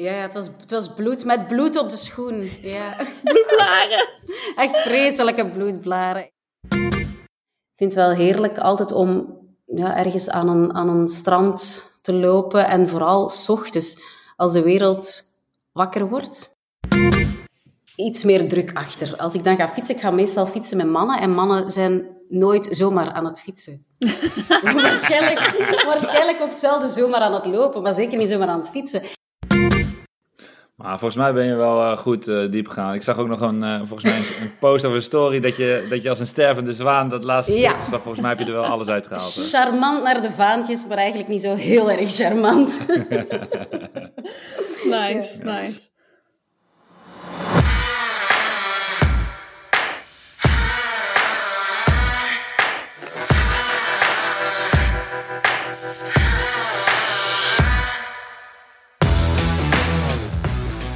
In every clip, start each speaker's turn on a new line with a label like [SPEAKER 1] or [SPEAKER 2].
[SPEAKER 1] Ja, het, was, het was bloed met bloed op de schoen. Ja.
[SPEAKER 2] Bloedblaren.
[SPEAKER 1] Echt vreselijke bloedblaren. Ik vind het wel heerlijk altijd om ja, ergens aan een, aan een strand te lopen. En vooral s ochtends, als de wereld wakker wordt. Iets meer druk achter. Als ik dan ga fietsen, ik ga meestal fietsen met mannen. En mannen zijn nooit zomaar aan het fietsen. waarschijnlijk, waarschijnlijk ook zelden zomaar aan het lopen, maar zeker niet zomaar aan het fietsen.
[SPEAKER 3] Maar volgens mij ben je wel uh, goed uh, diep gegaan. Ik zag ook nog een, uh, volgens mij een, een post over een story dat je, dat je als een stervende zwaan dat laatste
[SPEAKER 1] Ja.
[SPEAKER 3] stuk, dus volgens mij heb je er wel alles uitgehaald. hè?
[SPEAKER 1] Charmant naar de vaantjes, maar eigenlijk niet zo heel erg charmant.
[SPEAKER 2] Nice, nice.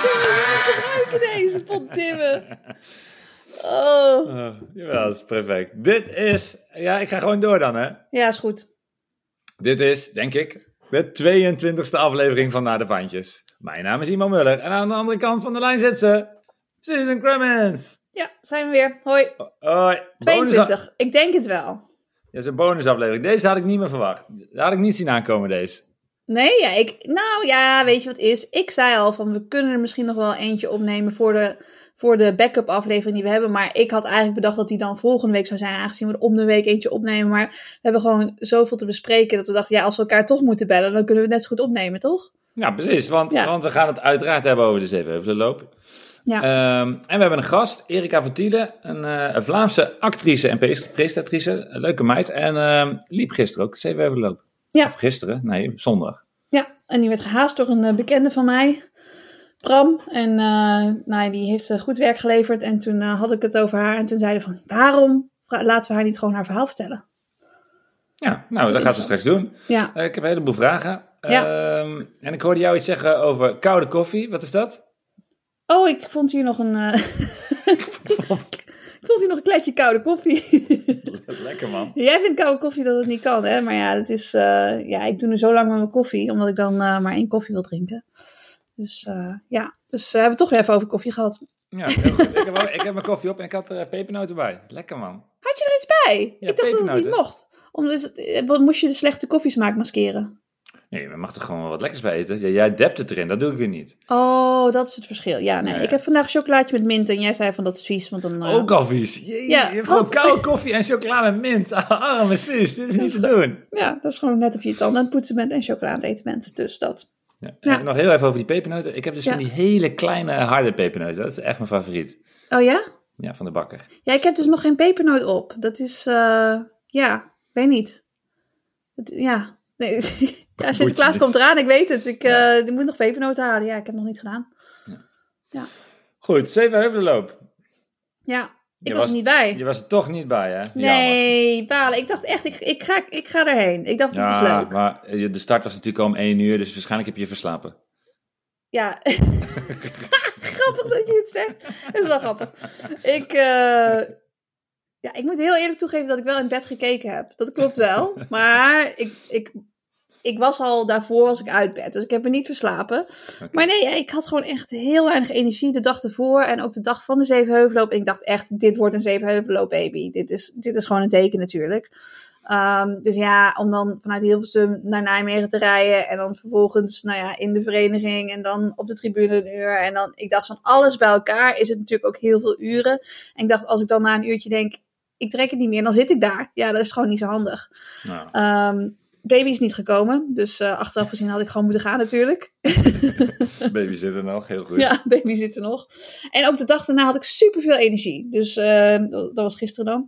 [SPEAKER 2] Gebruiken deze poddimmen? Oh.
[SPEAKER 3] Uh, jawel, dat is perfect. Dit is, ja, ik ga gewoon door dan hè.
[SPEAKER 2] Ja, is goed.
[SPEAKER 3] Dit is, denk ik, de 22e aflevering van Naar de Vaantjes. Mijn naam is Iman Muller en aan de andere kant van de lijn zit ze, Susan Crummins.
[SPEAKER 2] Ja, zijn we weer. Hoi.
[SPEAKER 3] Hoi.
[SPEAKER 2] 22. Ik denk het wel.
[SPEAKER 3] Ja, dat is een bonusaflevering. Deze had ik niet meer verwacht. Dat had ik niet zien aankomen, deze.
[SPEAKER 2] Nee, ja, ik, nou ja, weet je wat is? Ik zei al van we kunnen er misschien nog wel eentje opnemen voor de, voor de backup aflevering die we hebben. Maar ik had eigenlijk bedacht dat die dan volgende week zou zijn, aangezien we er om de week eentje opnemen. Maar we hebben gewoon zoveel te bespreken dat we dachten, ja, als we elkaar toch moeten bellen, dan kunnen we het net zo goed opnemen, toch?
[SPEAKER 3] Ja, precies. Want,
[SPEAKER 2] Ja.
[SPEAKER 3] want we gaan het uiteraard hebben over de Zevenheuvelenloop.
[SPEAKER 2] Ja.
[SPEAKER 3] Ehm, en we hebben een gast, Erika een, eh, een Vlaamse actrice en pres- presentatrice. Een leuke meid. En ehm, liep gisteren ook de Zevenheuvelenloop.
[SPEAKER 2] Ja.
[SPEAKER 3] Of gisteren? Nee, zondag.
[SPEAKER 2] Ja, en die werd gehaast door een eh, bekende van mij, Bram. En nou, die heeft eh, goed werk geleverd. En toen had ik het over haar. En toen zeiden van, waarom laten we haar niet gewoon haar verhaal vertellen?
[SPEAKER 3] Ja, nou, dat gaat ze straks doen.
[SPEAKER 2] Ja,
[SPEAKER 3] ik heb een heleboel vragen.
[SPEAKER 2] Ja.
[SPEAKER 3] Ehm, en ik hoorde jou iets zeggen over koude koffie. Wat is dat?
[SPEAKER 2] Oh, ik vond hier nog een. ik vond hier nog een kletje koude koffie.
[SPEAKER 3] Lekker man.
[SPEAKER 2] Jij vindt koude koffie dat het niet kan, hè? Maar ja, het is, eh, ja, ik doe nu zo lang met mijn koffie, omdat ik dan eh, maar één koffie wil drinken. Dus eh, ja, dus we hebben toch weer even over koffie gehad.
[SPEAKER 3] Ja, heel goed. ik, heb, wel- ik heb mijn koffie op en ik had er pepernoten bij. Lekker man.
[SPEAKER 2] Had je er iets bij?
[SPEAKER 3] Ja,
[SPEAKER 2] ik dacht dat het niet mocht. Omdat het, wat moest je de slechte koffiesmaak maskeren?
[SPEAKER 3] Nee, je mag er gewoon wel wat lekkers bij eten. Ja, jij dept het erin, dat doe ik weer niet.
[SPEAKER 2] Oh, dat is het verschil. Ja, nee. Ik heb vandaag chocolaatje met mint en jij zei van dat is vies, want dan... eh,
[SPEAKER 3] Ook al vies. Je,
[SPEAKER 2] Ja,
[SPEAKER 3] je hebt gewoon koude koffie en chocola met mint. Arme zus, dit is niet te doen.
[SPEAKER 2] Ja, dat is gewoon net of je tanden aan het poetsen bent en chocola aan het eten bent. Dus dat.
[SPEAKER 3] Ja.
[SPEAKER 2] Ja.
[SPEAKER 3] En nog heel even over die pepernoten. Ik heb dus
[SPEAKER 2] Ja.
[SPEAKER 3] van die hele kleine harde pepernoten. Dat is echt mijn favoriet.
[SPEAKER 2] Oh ja?
[SPEAKER 3] Ja, van de bakker.
[SPEAKER 2] Ja, ik heb dus nog geen pepernoot op. Dat is, eh, ja, weet niet. Het, ja, nee. ja, Sinterklaas komt eraan, ik weet het. Ik,
[SPEAKER 3] Ja.
[SPEAKER 2] eh, ik moet nog pepernoten halen. Ja, ik heb het nog niet gedaan.
[SPEAKER 3] Goed, Zevenheuvelenloop.
[SPEAKER 2] Ja, ik was, er niet bij.
[SPEAKER 3] Je was er toch niet bij, hè? Jammer.
[SPEAKER 2] Nee, balen. Ik dacht echt, ik, ik, ga, ik ga erheen. Ik dacht, het is
[SPEAKER 3] Ja,
[SPEAKER 2] leuk.
[SPEAKER 3] maar eh, de start was natuurlijk al om één uur, dus waarschijnlijk heb je je verslapen.
[SPEAKER 2] Ja, grappig dat je het zegt. Dat is wel grappig. Ik, eh, ja, ik moet heel eerlijk toegeven dat ik wel in bed gekeken heb. Dat klopt wel. Maar ik, ik, ik was al daarvoor was ik uit bed. Dus ik heb me niet verslapen. Maar nee, ik had gewoon echt heel weinig energie de dag ervoor. En ook de dag van de Zevenheuvelloop. En ik dacht echt, dit wordt een Zevenheuvelloop baby. Dit is, dit is gewoon een teken natuurlijk. Ehm, dus ja, om dan vanuit Hilversum naar Nijmegen te rijden. En dan vervolgens, nou ja, in de vereniging. En dan op de tribune een uur. En dan, ik dacht van alles bij elkaar is het natuurlijk ook heel veel uren. En ik dacht, als ik dan na een uurtje denk, ik trek het niet meer. Dan zit ik daar. Ja, dat is gewoon niet zo handig.
[SPEAKER 3] Nou,
[SPEAKER 2] Ehm, baby is niet gekomen. Dus eh, achteraf gezien had ik gewoon moeten gaan natuurlijk.
[SPEAKER 3] baby zit er nog, heel goed.
[SPEAKER 2] Ja, baby zit er nog. En op de dag daarna had ik superveel energie. Dus eh, dat was gisteren dan.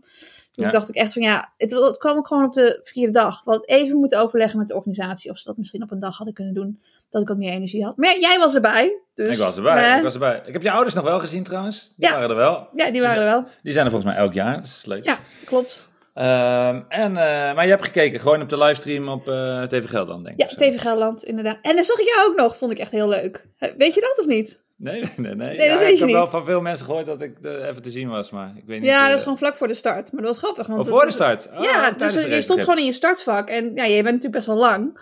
[SPEAKER 2] Dus
[SPEAKER 3] Ja.
[SPEAKER 2] dacht ik echt van ja, het, het kwam ook gewoon op de verkeerde dag. We hadden even moeten overleggen met de organisatie of ze dat misschien op een dag hadden kunnen doen. Dat ik ook meer energie had. Maar ja, jij was erbij. Dus,
[SPEAKER 3] Ik was erbij, ik was erbij. Ik heb je ouders nog wel gezien trouwens. Die
[SPEAKER 2] Ja.
[SPEAKER 3] waren er wel.
[SPEAKER 2] Ja, die waren er wel.
[SPEAKER 3] Die zijn er volgens mij elk jaar, dus dat is leuk.
[SPEAKER 2] Ja, klopt.
[SPEAKER 3] Ehm, en, eh, maar je hebt gekeken, gewoon op de livestream op eh TV Gelderland, denk ik.
[SPEAKER 2] Ja. TV Gelderland, inderdaad. En dan zag ik jou ook nog, vond ik echt heel leuk. Weet je dat of niet?
[SPEAKER 3] Nee, nee, nee. nee. Ja,
[SPEAKER 2] dat weet
[SPEAKER 3] ik heb wel van veel mensen gehoord dat ik eh, even te zien was, maar ik weet niet.
[SPEAKER 2] Ja, dat is gewoon vlak voor de start. Maar dat was grappig. Want
[SPEAKER 3] Oh, voor de start? Oh,
[SPEAKER 2] ja, dus je stond gewoon in je startvak. En ja, je bent natuurlijk best wel lang.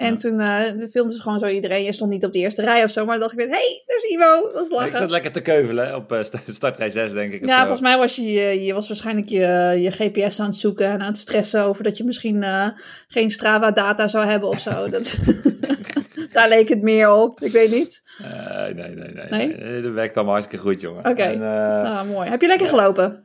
[SPEAKER 2] En
[SPEAKER 3] Ja.
[SPEAKER 2] toen de filmde ze gewoon zo iedereen. Je stond niet op de eerste rij of zo. Maar dan dacht ik, hé, hey, daar is Ivo. Dat is
[SPEAKER 3] Ja, Ik
[SPEAKER 2] lachen.
[SPEAKER 3] zat lekker te keuvelen op eh, sta- startrij 6, denk ik.
[SPEAKER 2] Ja,
[SPEAKER 3] zo.
[SPEAKER 2] volgens mij was je, je, was waarschijnlijk je, je GPS aan het zoeken en aan het stressen over dat je misschien eh, geen Strava-data zou hebben of zo. Dat, daar leek het meer op. Ik weet niet.
[SPEAKER 3] Nee, nee, nee, nee. Dat werkt allemaal hartstikke goed, jongen.
[SPEAKER 2] Oké.
[SPEAKER 3] Eh,
[SPEAKER 2] Ah, mooi. Heb je lekker gelopen?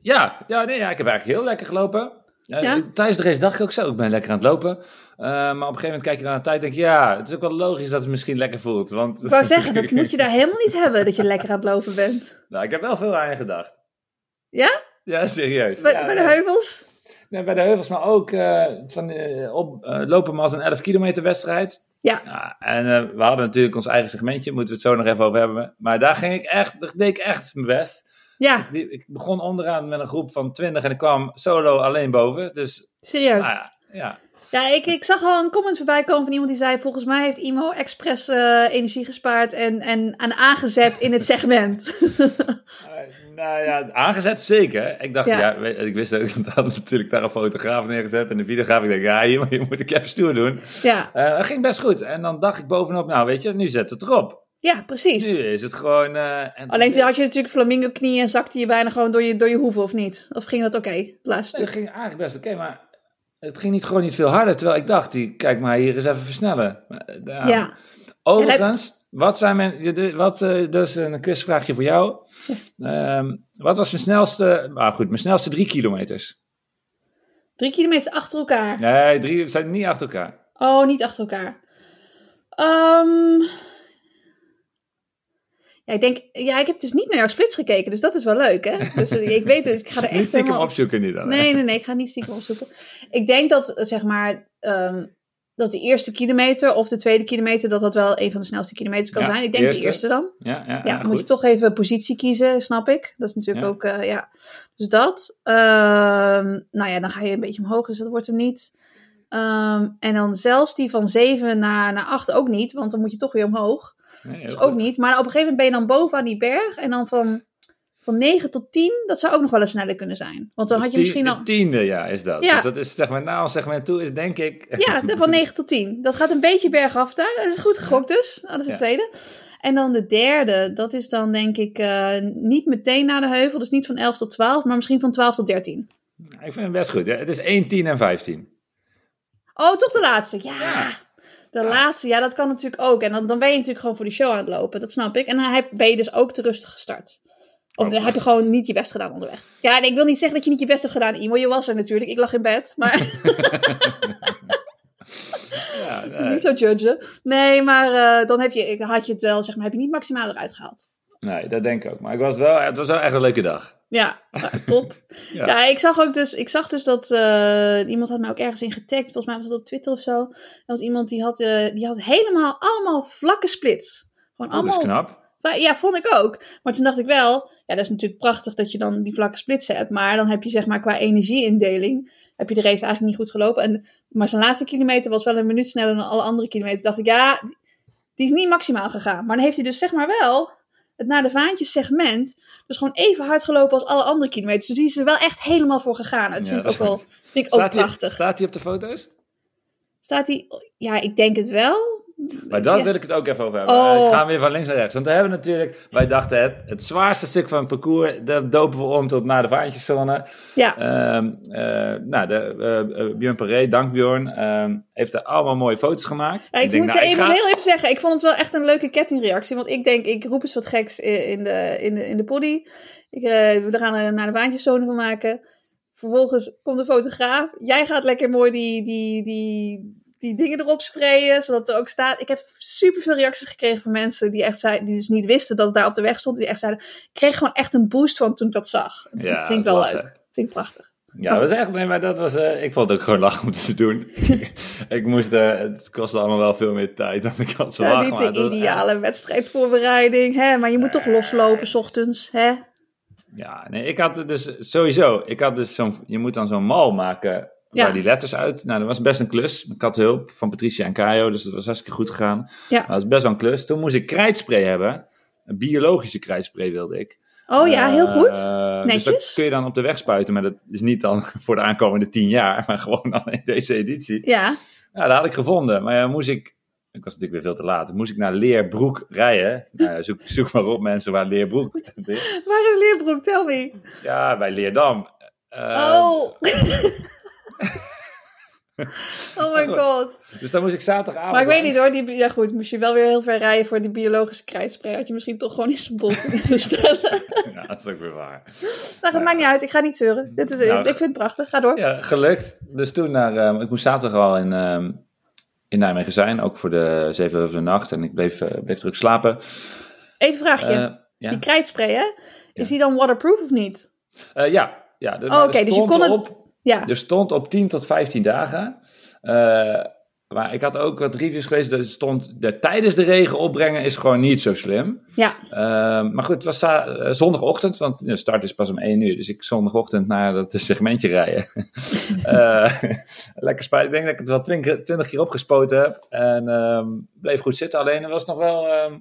[SPEAKER 3] Ja, ja, nee, ja, ik heb eigenlijk heel lekker gelopen.
[SPEAKER 2] Ja?
[SPEAKER 3] Tijdens de race dacht ik ook zo, ik ben lekker aan het lopen. Eh, maar op een gegeven moment kijk je naar de tijd en denk je, ja, het is ook wel logisch dat het misschien lekker voelt. Want
[SPEAKER 2] Ik wou zeggen, dat moet je daar helemaal niet hebben, dat je lekker aan het lopen bent.
[SPEAKER 3] nou, ik heb wel veel aan je gedacht.
[SPEAKER 2] Ja?
[SPEAKER 3] Ja, serieus.
[SPEAKER 2] Bij,
[SPEAKER 3] ja,
[SPEAKER 2] bij de
[SPEAKER 3] ja.
[SPEAKER 2] heuvels?
[SPEAKER 3] Nee, bij de heuvels, maar ook eh, van, eh, op, lopen maar als een 11 kilometer wedstrijd.
[SPEAKER 2] Ja.
[SPEAKER 3] en eh, we hadden natuurlijk ons eigen segmentje, moeten we het zo nog even over hebben. Maar daar ging ik echt, daar deed ik echt mijn best.
[SPEAKER 2] Ja,
[SPEAKER 3] Ik begon onderaan met een groep van 20 en ik kwam solo alleen boven. Dus,
[SPEAKER 2] serieus.
[SPEAKER 3] nou ja, ja.
[SPEAKER 2] Ja, ik, ik zag al een comment voorbij komen van iemand die zei... volgens mij heeft Imo expres eh, energie gespaard en, en aan aangezet in het segment.
[SPEAKER 3] Eh, nou ja, aangezet zeker. Ik dacht,
[SPEAKER 2] Ja.
[SPEAKER 3] ik wist ook, we hadden natuurlijk daar een fotograaf neergezet en een videograaf. Ik dacht, ja, hier, hier moet ik even stoer doen.
[SPEAKER 2] ja.
[SPEAKER 3] Eh dat ging best goed. En dan dacht ik bovenop, nou weet je, nu zet het erop.
[SPEAKER 2] Ja, precies.
[SPEAKER 3] Nu is het gewoon... en
[SPEAKER 2] Alleen had je natuurlijk flamingo knieën en zakte je bijna gewoon door je, door je hoeven, of niet? Of ging dat oké, het laatste
[SPEAKER 3] Nee, het
[SPEAKER 2] stuk?
[SPEAKER 3] ging eigenlijk best oké, maar het ging niet, gewoon niet veel harder. Terwijl ik dacht, die, kijk maar hier eens even versnellen. Eh,
[SPEAKER 2] Ja.
[SPEAKER 3] Overigens, wat zijn mijn, wat, eh, dus een quizvraagje voor jou. Ehm, wat was mijn snelste, maar goed, mijn snelste drie kilometers?
[SPEAKER 2] Drie kilometer achter elkaar.
[SPEAKER 3] Nee, drie zijn niet achter elkaar.
[SPEAKER 2] Oh, niet achter elkaar. Ehm ja, ik denk, ja, ik heb dus niet naar jouw splits gekeken, dus dat is wel leuk, hè? Dus eh, ik weet dus, ik ga er echt
[SPEAKER 3] Niet stiekem
[SPEAKER 2] helemaal...
[SPEAKER 3] opzoeken nu dan. hè?
[SPEAKER 2] Nee, nee, nee, ik ga niet stiekem opzoeken. Ik denk dat, eh, zeg maar, ehm, dat de eerste kilometer of de tweede kilometer, dat dat wel een van de snelste kilometers kan
[SPEAKER 3] Ja,
[SPEAKER 2] zijn. Ik denk
[SPEAKER 3] eerste.
[SPEAKER 2] de eerste dan.
[SPEAKER 3] Ja, ja,
[SPEAKER 2] Ja,
[SPEAKER 3] ja,
[SPEAKER 2] moet je toch even positie kiezen, snap ik. Dat is natuurlijk ook, eh, ja. Dus dat. Ehm, nou ja, dan ga je een beetje omhoog, dus dat wordt hem niet. Ehm, en dan zelfs die van 7 naar, naar 8 ook niet, want dan moet je toch weer omhoog.
[SPEAKER 3] Nee,
[SPEAKER 2] Dus
[SPEAKER 3] goed.
[SPEAKER 2] ook niet. Maar op een gegeven moment ben je dan boven aan die berg. En dan van, van 9 tot 10, dat zou ook nog wel eens sneller kunnen zijn. Want dan
[SPEAKER 3] De
[SPEAKER 2] had je misschien
[SPEAKER 3] de
[SPEAKER 2] al...
[SPEAKER 3] tiende, ja, is dat.
[SPEAKER 2] Ja.
[SPEAKER 3] Dus dat is zeg maar, na ons segment toe is denk ik...
[SPEAKER 2] Ja, de- van 9 tot 10. Dat gaat een beetje bergaf daar. Dat is goed gegokt dus. Dat is de
[SPEAKER 3] Ja.
[SPEAKER 2] tweede. En dan de derde, dat is dan denk ik eh, niet meteen na de heuvel. Dus niet van 11 tot 12, maar misschien van 12 tot 13.
[SPEAKER 3] Ik vind het best goed. Ja, het is 1, 10 en 15.
[SPEAKER 2] Oh, toch de laatste. Ja. De
[SPEAKER 3] Ja.
[SPEAKER 2] laatste, ja, dat kan natuurlijk ook. En dan, dan ben je natuurlijk gewoon voor die show aan het lopen. Dat snap ik. En dan ben je dus ook te rustig gestart. Of
[SPEAKER 3] Oh.
[SPEAKER 2] dan heb je gewoon niet je best gedaan onderweg. Ja, en ik wil niet zeggen dat je niet je best hebt gedaan, Imo. Je was er natuurlijk. Ik lag in bed. Maar
[SPEAKER 3] Ja, nee.
[SPEAKER 2] niet zo judgen. Nee, maar eh, dan heb je, had je het wel, zeg maar, heb je niet maximaal eruit gehaald.
[SPEAKER 3] Nee, dat denk ik ook. Maar ik was wel, het was wel echt een leuke dag.
[SPEAKER 2] Ja, top.
[SPEAKER 3] Ja.
[SPEAKER 2] ja. ik zag ook dus, ik zag dus dat eh, iemand had mij ook ergens in getagd. Volgens mij was dat op Twitter of zo. Er was iemand die had, eh, die had helemaal allemaal vlakke splits. Gewoon
[SPEAKER 3] Oh, dat is
[SPEAKER 2] allemaal
[SPEAKER 3] knap.
[SPEAKER 2] Ja, vond ik ook. Maar toen dacht ik wel, ja, dat is natuurlijk prachtig dat je dan die vlakke splitsen hebt. Maar dan heb je zeg maar qua energieindeling, heb je de race eigenlijk niet goed gelopen. En, maar zijn laatste kilometer was wel een minuut sneller dan alle andere kilometers. Dacht ik, ja, die is niet maximaal gegaan. Maar dan heeft hij dus zeg maar wel het naar de vaantjes segment, dus gewoon even hard gelopen als alle andere kilometers. Dus die is er wel echt helemaal voor gegaan. Dat
[SPEAKER 3] Ja,
[SPEAKER 2] vind ik ook wel vind ik ook
[SPEAKER 3] hij,
[SPEAKER 2] prachtig.
[SPEAKER 3] staat hij op de foto's?
[SPEAKER 2] Staat hij, ja, ik denk het wel.
[SPEAKER 3] Maar daar
[SPEAKER 2] Ja.
[SPEAKER 3] wil ik het ook even over hebben.
[SPEAKER 2] Oh.
[SPEAKER 3] Ik ga weer van links naar rechts. Want we hebben natuurlijk, wij dachten het, het zwaarste stuk van het parcours, dat dopen we om tot naar de vaantjeszone.
[SPEAKER 2] Ja,
[SPEAKER 3] Ehm eh, nou, de, eh, eh, Björn Paré, dank Björn, ehm, heeft er allemaal mooie foto's gemaakt.
[SPEAKER 2] Ja, ik,
[SPEAKER 3] denk,
[SPEAKER 2] moet
[SPEAKER 3] nou,
[SPEAKER 2] even,
[SPEAKER 3] ga-
[SPEAKER 2] heel even zeggen, ik vond het wel echt een leuke kettingreactie. Want ik denk, ik roep eens wat geks in de, in de, in de poddy. Ik, eh, we gaan er naar de baantjeszone van maken. Vervolgens komt de fotograaf. Jij gaat lekker mooi die, die, die, die dingen erop sprayen, zodat er ook staat. Ik heb superveel reacties gekregen van mensen die echt zeiden, die dus niet wisten dat het daar op de weg stond. Die echt zeiden, ik kreeg gewoon echt een boost van toen ik dat zag. Dat
[SPEAKER 3] Ja,
[SPEAKER 2] vind ik wel leuk. Vind ik prachtig.
[SPEAKER 3] Ja, dat was echt, nee, maar dat was, eh, ik vond het ook gewoon lachen om te doen. ik moest, eh, het kostte allemaal wel veel meer tijd dan ik had
[SPEAKER 2] Ja, niet de ideale wedstrijdvoorbereiding, hè? Maar je moet toch loslopen, s ochtends, hè?
[SPEAKER 3] ja, nee, ik had dus sowieso, ik had dus zo'n, je moet dan zo'n mal maken
[SPEAKER 2] Ja.
[SPEAKER 3] waar die letters uit. Nou, dat was best een klus. Ik had hulp van Patricia en Kajo, dus dat was hartstikke goed gegaan.
[SPEAKER 2] Ja.
[SPEAKER 3] Maar dat was best wel een klus. Toen moest ik krijtspray hebben. Een biologische krijtspray wilde ik.
[SPEAKER 2] Oh ja, heel goed.
[SPEAKER 3] Eh, Dus
[SPEAKER 2] Netjes.
[SPEAKER 3] dat kun je dan op de weg spuiten, maar dat is niet dan voor de aankomende tien jaar, maar gewoon dan in deze editie.
[SPEAKER 2] Ja,
[SPEAKER 3] Ja, dat had ik gevonden. Maar ja, moest ik, ik was natuurlijk weer veel te laat, moest ik naar Leerbroek rijden. Nou, zoek, zoek maar op mensen waar Leerbroek
[SPEAKER 2] waar is Leerbroek? Tell me.
[SPEAKER 3] Ja, bij Leerdam. Eh,
[SPEAKER 2] oh. oh my god.
[SPEAKER 3] Dus dan moest ik zaterdagavond...
[SPEAKER 2] Maar ik weet niet hoor, die, ja goed, moest je wel weer heel ver rijden voor die biologische krijtspray. Had je misschien toch gewoon eens een bol kunnen bestellen.
[SPEAKER 3] Ja, dat is ook weer waar.
[SPEAKER 2] nou, het maakt niet uit, ik ga niet zeuren. Dit is,
[SPEAKER 3] Nou,
[SPEAKER 2] ik vind het prachtig, ga door.
[SPEAKER 3] Ja, gelukt. Dus toen naar, eh, ik moest zaterdag al in, eh, in Nijmegen zijn, ook voor de zeven uur van de nacht. En ik bleef, eh, bleef terug slapen.
[SPEAKER 2] Even een vraagje.
[SPEAKER 3] Eh, ja.
[SPEAKER 2] Die krijtspray, hè? Is die dan waterproof of niet?
[SPEAKER 3] Eh, ja, ja. de-
[SPEAKER 2] Oh, oké, dus je kon het-
[SPEAKER 3] op-
[SPEAKER 2] Ja.
[SPEAKER 3] Er stond op 10 tot 15 dagen. Eh, maar ik had ook wat reviews gelezen. Er stond, de, tijdens de regen opbrengen is gewoon niet zo slim.
[SPEAKER 2] Ja.
[SPEAKER 3] Eh, maar goed, het was eh, zondagochtend, want de start is pas om 1 uur. Dus ik zondagochtend naar dat segmentje rijden. Lekker spijt. Ik denk dat ik het wel 20, 20 keer opgespoten heb. En ehm, bleef goed zitten. Alleen er was nog wel... ehm,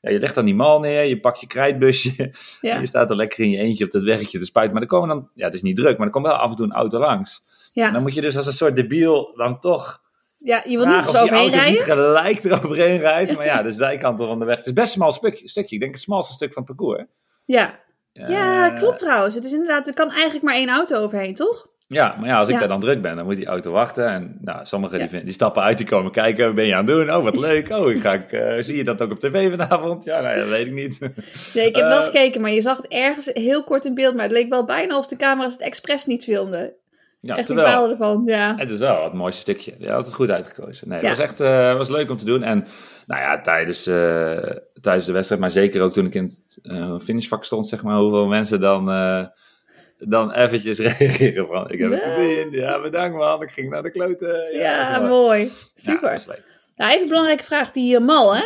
[SPEAKER 3] ja, je legt dan die mal neer, je pakt je krijtbusje.
[SPEAKER 2] Ja.
[SPEAKER 3] Je staat er lekker in je eentje op dat weggetje te spuiten. Maar er komen dan... Ja, het is niet druk, maar er komt wel af en toe een auto langs. En
[SPEAKER 2] Ja.
[SPEAKER 3] dan moet je dus als een soort debiel dan toch
[SPEAKER 2] ja, je wil niet
[SPEAKER 3] die
[SPEAKER 2] overheen
[SPEAKER 3] auto niet
[SPEAKER 2] rijden?
[SPEAKER 3] gelijk eroverheen rijdt. Maar ja, de zijkanten van de weg. Het is best een smal stukje. stukje. Ik denk het smalste stuk van het parcours.
[SPEAKER 2] Ja. ja,
[SPEAKER 3] Eh,
[SPEAKER 2] klopt trouwens. Het is inderdaad, er kan eigenlijk maar één auto overheen, toch?
[SPEAKER 3] Ja, maar ja, als ik
[SPEAKER 2] Ja.
[SPEAKER 3] daar dan druk ben, dan moet die auto wachten. En nou, sommigen
[SPEAKER 2] Ja.
[SPEAKER 3] die, die stappen uit, die komen kijken. Wat ben je aan het doen? Oh, wat leuk. Oh, ik ga, ik, eh, zie je dat ook op tv vanavond? Ja, nou ja, dat weet ik niet.
[SPEAKER 2] Nee, ik heb wel
[SPEAKER 3] Eh.
[SPEAKER 2] gekeken, maar je zag het ergens heel kort in beeld. Maar het leek wel bijna of de camera's het expres niet filmden.
[SPEAKER 3] Ja,
[SPEAKER 2] Echt,
[SPEAKER 3] terwijl,
[SPEAKER 2] ervan, ja.
[SPEAKER 3] het is wel het mooiste stukje. Je had het goed uitgekozen. Nee,
[SPEAKER 2] Ja.
[SPEAKER 3] het was echt eh, was leuk om te doen. En nou ja, tijdens, tijdens de wedstrijd, maar zeker ook toen ik in het finishvak stond, zeg maar, hoeveel mensen dan, dan eventjes reageren van, ik heb het
[SPEAKER 2] Ja.
[SPEAKER 3] gezien. Ja, bedankt man. Ik ging naar de kloten.
[SPEAKER 2] Ja,
[SPEAKER 3] was
[SPEAKER 2] mooi.
[SPEAKER 3] Ja,
[SPEAKER 2] Super. Nou, even een belangrijke vraag. Die eh, mal, hè?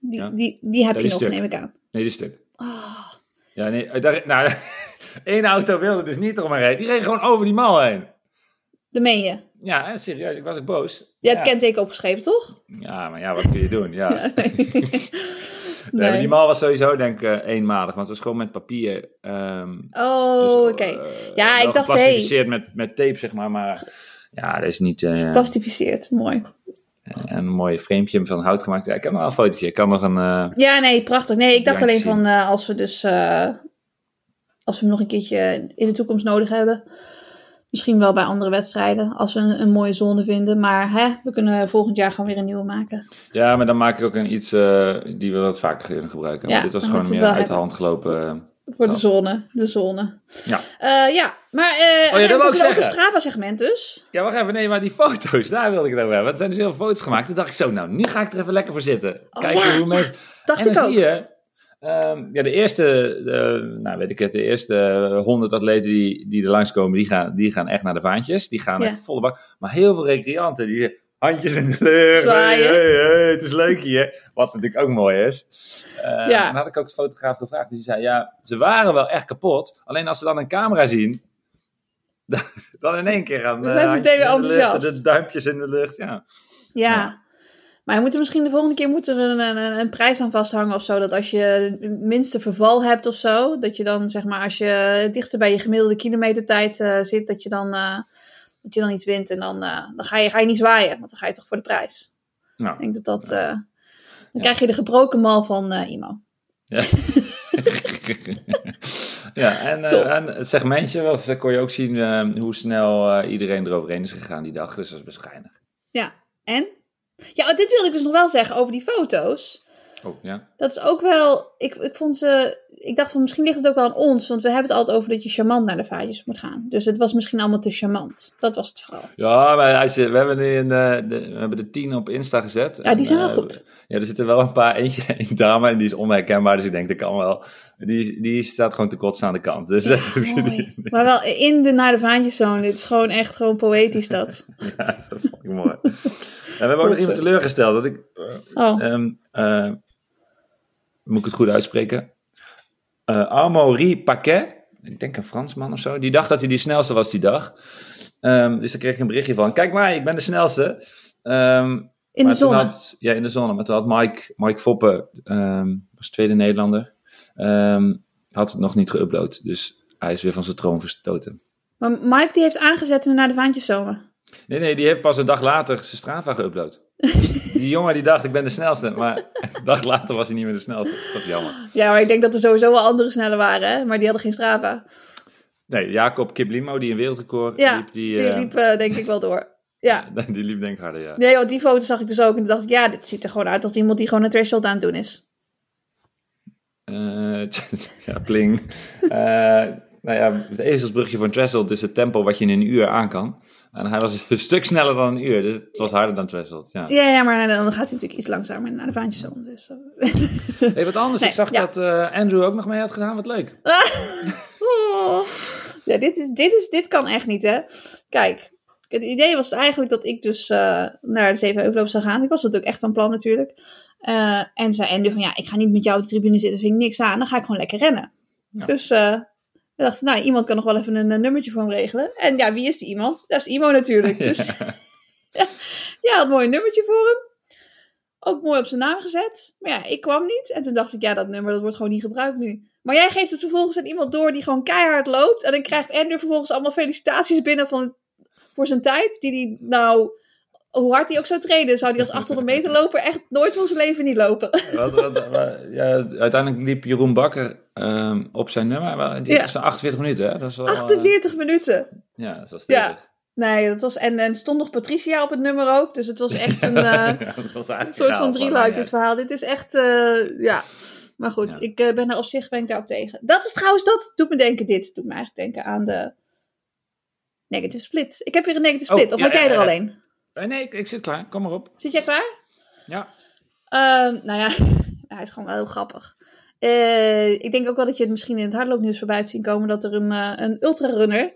[SPEAKER 2] Die,
[SPEAKER 3] Ja.
[SPEAKER 2] die, die heb
[SPEAKER 3] Ja,
[SPEAKER 2] je nog,
[SPEAKER 3] stuk.
[SPEAKER 2] neem ik aan.
[SPEAKER 3] Nee, die stuk.
[SPEAKER 2] Oh,
[SPEAKER 3] Ja, nee, eh, daar, nou, één auto wilde dus niet eromheen rijden. Die reed gewoon over die mal heen.
[SPEAKER 2] dat meen je.
[SPEAKER 3] Ja, serieus, ik was ook boos.
[SPEAKER 2] Je hebt
[SPEAKER 3] ja.
[SPEAKER 2] het kenteken opgeschreven, toch?
[SPEAKER 3] Ja, maar ja, wat kun je doen? Ja.
[SPEAKER 2] Ja, nee.
[SPEAKER 3] Nee, maar die mal was sowieso denk ik eh, eenmalig, want het was gewoon met papier. ehm,
[SPEAKER 2] Oh,
[SPEAKER 3] dus,
[SPEAKER 2] oké.
[SPEAKER 3] eh,
[SPEAKER 2] Ja, ik dacht,
[SPEAKER 3] geplastificeerd met, met tape, zeg maar, maar ja, dat is niet eh,
[SPEAKER 2] Plastificeerd, mooi.
[SPEAKER 3] een mooi framepje van hout gemaakt. Ja, ik heb nog een fotootje, ik kan nog een...
[SPEAKER 2] Ja, nee, prachtig. Nee, ik dacht alleen van als we dus als we hem nog een keertje in de toekomst nodig hebben. Misschien wel bij andere wedstrijden, als we een, een mooie zone vinden. Maar hè, we kunnen volgend jaar gewoon weer een nieuwe maken.
[SPEAKER 3] ja, maar dan maak ik ook een iets eh, die we wat vaker kunnen gebruiken.
[SPEAKER 2] Ja,
[SPEAKER 3] maar dit was gewoon meer uit de hand gelopen. eh,
[SPEAKER 2] Voor de
[SPEAKER 3] Zo.
[SPEAKER 2] zone. De zone.
[SPEAKER 3] Ja.
[SPEAKER 2] Eh, ja, maar eh
[SPEAKER 3] Oh ja, dat ik
[SPEAKER 2] is een. Strava segment dus.
[SPEAKER 3] Ja, wacht even. Nee, maar die foto's, daar wilde ik het over hebben. Want er zijn dus heel veel foto's gemaakt. Toen dacht ik zo, nou, nu ga ik er even lekker voor zitten.
[SPEAKER 2] Oh,
[SPEAKER 3] Kijken
[SPEAKER 2] ja,
[SPEAKER 3] hoe mensen...
[SPEAKER 2] Dacht
[SPEAKER 3] en dan
[SPEAKER 2] ik ook.
[SPEAKER 3] zie je, ehm, ja, de eerste, eh, nou weet ik het, de eerste honderd atleten die, die er langskomen, die gaan, die gaan echt naar de vaantjes. Die gaan
[SPEAKER 2] Ja.
[SPEAKER 3] echt volle bak. Maar heel veel recreanten, die handjes in de lucht. Hey, hey, hey, het is leuk hier. Wat natuurlijk ook mooi is. Eh,
[SPEAKER 2] Ja.
[SPEAKER 3] Dan had ik ook de fotograaf gevraagd. Die zei, ja, ze waren wel echt kapot. Alleen als ze dan een camera zien, dan, dan in één keer gaan
[SPEAKER 2] Dan zijn ze
[SPEAKER 3] eh,
[SPEAKER 2] meteen weer
[SPEAKER 3] de lucht,
[SPEAKER 2] enthousiast.
[SPEAKER 3] De duimpjes in de lucht, ja.
[SPEAKER 2] Ja.
[SPEAKER 3] Ja.
[SPEAKER 2] Maar we moeten misschien de volgende keer moeten er een, een, een prijs aan vasthangen of zo. Dat als je het minste verval hebt of zo. Dat je dan zeg maar als je dichter bij je gemiddelde kilometertijd eh, zit. Dat je dan, eh, dat je dan iets wint. En dan, eh, dan ga, je, ga je niet zwaaien. Want dan ga je toch voor de prijs.
[SPEAKER 3] Nou,
[SPEAKER 2] Ik denk dat dat... eh, dan
[SPEAKER 3] Ja.
[SPEAKER 2] krijg je de gebroken mal van Imo.
[SPEAKER 3] Ja. ja, en, het segmentje was, daar kon je ook zien hoe snel iedereen eroverheen is gegaan die dag. Dus dat is best geinig.
[SPEAKER 2] En? Ja, dit wilde ik dus nog wel zeggen over die foto's.
[SPEAKER 3] Oh, ja.
[SPEAKER 2] Dat is ook wel. Ik, ik vond ze. Ik dacht van misschien ligt het ook wel aan ons. Want we hebben het altijd over dat je charmant naar de vaatjes moet gaan. Dus het was misschien allemaal te charmant. Dat was het vooral.
[SPEAKER 3] Ja, maar als je, we, hebben een, eh, de, we hebben de tien op Insta gezet.
[SPEAKER 2] Ja, die zijn wel
[SPEAKER 3] En,
[SPEAKER 2] goed.
[SPEAKER 3] eh, Ja, er zitten wel een paar. Eentje, een dame, en die is onherkenbaar. Dus ik denk, dat kan wel. Die, die staat gewoon te kotsen aan de kant. Dus.
[SPEAKER 2] Maar wel in de naar de vaantjes zone. Dit is gewoon echt gewoon poëtisch dat.
[SPEAKER 3] Ja, dat vond ik mooi. En we hebben ook nog iemand teleurgesteld. Dat ik,
[SPEAKER 2] Oh,
[SPEAKER 3] ehm, eh, moet ik het goed uitspreken? Eh Amaury Paquet, ik denk een Fransman of zo, die dacht dat hij die snelste was die dag. Ehm, dus daar kreeg ik een berichtje van, kijk maar, ik ben de snelste. Ehm,
[SPEAKER 2] in de zon.
[SPEAKER 3] Ja, in de zon. Maar toen had Mike, Mike Foppe, ehm, was tweede Nederlander, had het nog niet geüpload. Dus hij is weer van zijn troon verstoten.
[SPEAKER 2] Maar Mike die heeft aangezet naar de vaantjes zone.
[SPEAKER 3] Nee, nee, die heeft pas een dag later zijn Strava geüpload. Dus die jongen die dacht, ik ben de snelste. Maar een dag later was hij niet meer de snelste. Dat is toch jammer.
[SPEAKER 2] Ja, maar ik denk dat er sowieso wel andere sneller waren, hè? maar die hadden geen Strava.
[SPEAKER 3] Nee, Jacob Kiplimo, die een wereldrecord
[SPEAKER 2] Ja,
[SPEAKER 3] liep, die,
[SPEAKER 2] Die
[SPEAKER 3] eh,
[SPEAKER 2] liep eh, denk ik wel door. Ja.
[SPEAKER 3] die liep denk ik harder, ja.
[SPEAKER 2] Nee, want die foto zag ik dus ook. En dacht ik, ja, dit ziet er gewoon uit als iemand die gewoon een threshold aan het doen is.
[SPEAKER 3] Eh, ja, pling. Nou ja, het ezelsbrugje van Threshold is het tempo wat je in een uur aan kan. En hij was een stuk sneller dan een uur, dus het was harder dan Threshold. Ja.
[SPEAKER 2] Ja, ja, maar dan gaat hij natuurlijk iets langzamer naar de vaantjeszone. Dus, eh.
[SPEAKER 3] Hey, wat anders,
[SPEAKER 2] Nee,
[SPEAKER 3] ik zag
[SPEAKER 2] ja.
[SPEAKER 3] dat eh, Andrew ook nog mee had gedaan, wat leuk.
[SPEAKER 2] Oh. Ja, dit, is, dit, is, dit kan echt niet, hè. Kijk, het idee was eigenlijk dat ik dus eh, naar de Zevenheuvelloop zou gaan. Ik was dat ook echt van plan natuurlijk. Eh, en zei Andrew van, ja, ik ga niet met jou op de tribune zitten, vind ik niks aan. Dan ga ik gewoon lekker rennen.
[SPEAKER 3] Ja.
[SPEAKER 2] Dus eh we dachten, nou, iemand kan nog wel even een, eh, nummertje voor hem regelen. En ja, wie is die iemand? Dat is Imo natuurlijk. Dus ja, ja, had mooi een nummertje voor hem. Ook mooi op zijn naam gezet. Maar ja, ik kwam niet. En toen dacht ik, ja, dat nummer dat wordt gewoon niet gebruikt nu. Maar jij geeft het vervolgens aan iemand door die gewoon keihard loopt. En dan krijgt Andrew vervolgens allemaal felicitaties binnen van, voor zijn tijd. Die die nou, hoe hard hij ook zou treden, zou hij als 800 meter loper echt nooit van zijn leven niet lopen.
[SPEAKER 3] Wat, wat, wat- ja, uiteindelijk liep Jeroen Bakker ehm, op zijn nummer. maar Die
[SPEAKER 2] Ja.
[SPEAKER 3] was 48 minuten, hè? Dat is wel, eh,
[SPEAKER 2] 48 minuten.
[SPEAKER 3] ja, dat was
[SPEAKER 2] Ja. Nee, dat was, en, en stond nog Patricia op het nummer ook. Dus het was echt een... eh,
[SPEAKER 3] was
[SPEAKER 2] Een soort van drieluik, dit verhaal. Dit is echt, eh, ja. Maar goed,
[SPEAKER 3] Ja.
[SPEAKER 2] ik eh, ben er op zich ben ik daarop tegen. Dat is trouwens, dat doet me denken, dit doet me eigenlijk denken aan de negative split. Ik heb weer een negative
[SPEAKER 3] Oh,
[SPEAKER 2] split, of
[SPEAKER 3] ja,
[SPEAKER 2] had jij er
[SPEAKER 3] ja.
[SPEAKER 2] alleen?
[SPEAKER 3] Eh, Nee, ik, ik zit klaar. Kom maar op.
[SPEAKER 2] Zit jij klaar?
[SPEAKER 3] Ja.
[SPEAKER 2] Ehm, nou ja, hij is gewoon wel heel grappig. Eh, ik denk ook wel dat je het misschien in het hardloopnieuws voorbij hebt zien komen dat er een, eh een ultrarunner...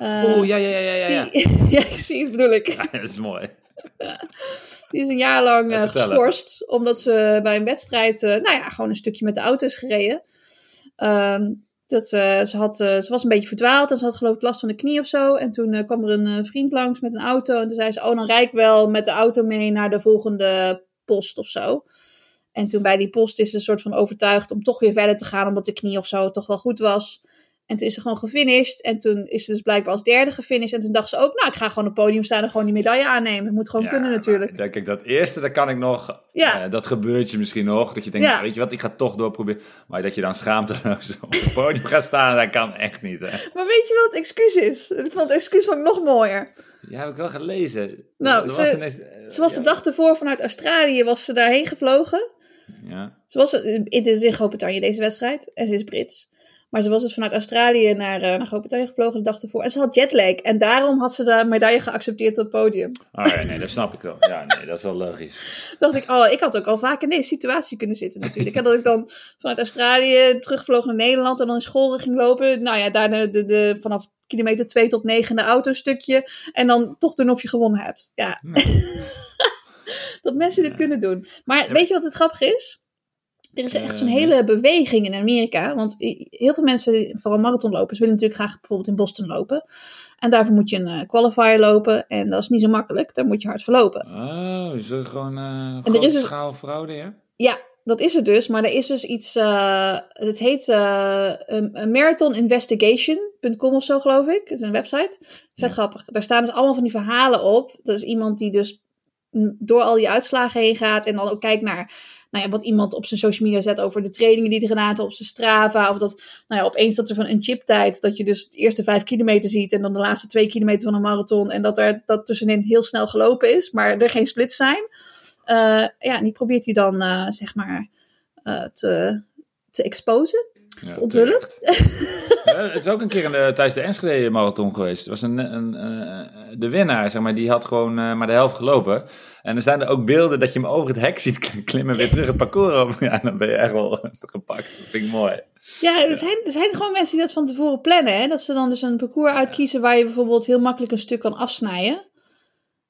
[SPEAKER 2] eh,
[SPEAKER 3] Oeh, ja, ja, ja, ja. ja.
[SPEAKER 2] Die, ja, ik zie het bedoel ik.
[SPEAKER 3] Ja, dat is mooi.
[SPEAKER 2] Die is een jaar lang geschorst. Omdat ze bij een wedstrijd, nou ja, gewoon een stukje met de auto is gereden. Ehm, dat, eh, ze, had, eh, ze was een beetje verdwaald en ze had geloof ik last van de knie of zo. En toen eh, kwam er een vriend langs met een auto. En toen zei ze, oh dan rijd ik wel met de auto mee naar de volgende post of zo. En toen bij die post is ze een soort van overtuigd om toch weer verder te gaan. Omdat de knie of zo toch wel goed was. En toen is ze gewoon gefinished. En toen is ze dus blijkbaar als derde gefinished. En toen dacht ze ook, nou ik ga gewoon op het podium staan en gewoon die medaille aannemen. Het moet gewoon
[SPEAKER 3] Ja,
[SPEAKER 2] kunnen natuurlijk.
[SPEAKER 3] ja, kijk, dat eerste, dat kan ik nog.
[SPEAKER 2] Ja.
[SPEAKER 3] eh, dat gebeurt je misschien nog. Dat je denkt,
[SPEAKER 2] Ja.
[SPEAKER 3] weet je wat, ik ga toch doorproberen. Maar dat je dan schaamteloos op het podium gaat staan, dat kan echt niet. Hè.
[SPEAKER 2] Maar weet je wat het excuus is? Ik vond het excuus vond ik nog mooier.
[SPEAKER 3] Ja, heb ik wel gelezen.
[SPEAKER 2] Nou, ze-
[SPEAKER 3] was ineens-
[SPEAKER 2] Ze was de dag ervoor vanuit Australië was ze daarheen gevlogen.
[SPEAKER 3] Ja.
[SPEAKER 2] Ze was, eh, het is in Groot-Brittannië deze wedstrijd. En ze is Brits. Maar ze was dus vanuit Australië naar, eh, naar Groot-Brittannië gevlogen de dag ervoor. En ze had jetlag. En daarom had ze de medaille geaccepteerd op het podium.
[SPEAKER 3] Oh, ja, nee, dat snap ik wel. Ja, nee, dat is wel logisch.
[SPEAKER 2] dacht ik, oh, ik had ook al vaak in deze situatie kunnen zitten natuurlijk. En dat ik dan vanuit Australië terugvloog naar Nederland en dan in school ging lopen. Nou ja, daar de, de, de, vanaf kilometer 2 tot 9 de autostukje. En dan toch doen of je gewonnen hebt. Ja,
[SPEAKER 3] Nee.
[SPEAKER 2] dat mensen dit
[SPEAKER 3] Ja.
[SPEAKER 2] kunnen doen. Maar
[SPEAKER 3] Ja.
[SPEAKER 2] weet je wat het grappig is? Er is echt zo'n
[SPEAKER 3] nee.
[SPEAKER 2] hele beweging in Amerika. Want heel veel mensen, vooral marathonlopers, willen natuurlijk graag bijvoorbeeld in Boston lopen. En daarvoor moet je een eh, qualifier lopen. En dat is niet zo makkelijk. Daar moet je hard voor lopen.
[SPEAKER 3] Oh, is er gewoon uh,
[SPEAKER 2] er is een-
[SPEAKER 3] schaal fraude, ja?
[SPEAKER 2] Ja, dat is het dus. Maar er is dus iets. eh het heet um, marathoninvestigation.com of zo, geloof ik. Het is een website. Vet
[SPEAKER 3] Ja.
[SPEAKER 2] grappig. Daar staan dus allemaal van die verhalen op. Dat is iemand die dus door al die uitslagen heen gaat. En dan ook kijkt naar. Nou ja, wat iemand op zijn social media zet over de trainingen die hij gedaan heeft op zijn Strava. Of dat, nou ja, opeens dat er van een chiptijd, dat je dus de eerste vijf kilometer ziet en dan de laatste twee kilometer van een marathon. En dat er dat tussenin heel snel gelopen is, maar er geen splits zijn. Eh, ja, die probeert hij dan, eh, zeg maar, eh, te, te exposen,
[SPEAKER 3] Ja. Ja, het is ook een keer de, tijdens de Enschede Marathon geweest. Het was een, een, de winnaar, zeg maar, die had gewoon eh, maar de helft gelopen. En er zijn er ook beelden dat je hem over het hek ziet klimmen, weer terug het parcours op. Ja, dan ben je echt wel gepakt. Dat vind ik mooi.
[SPEAKER 2] Ja, er zijn, er zijn gewoon mensen die dat van tevoren plannen. Hè? Dat ze dan dus een parcours uitkiezen waar je bijvoorbeeld heel makkelijk een stuk kan afsnijden.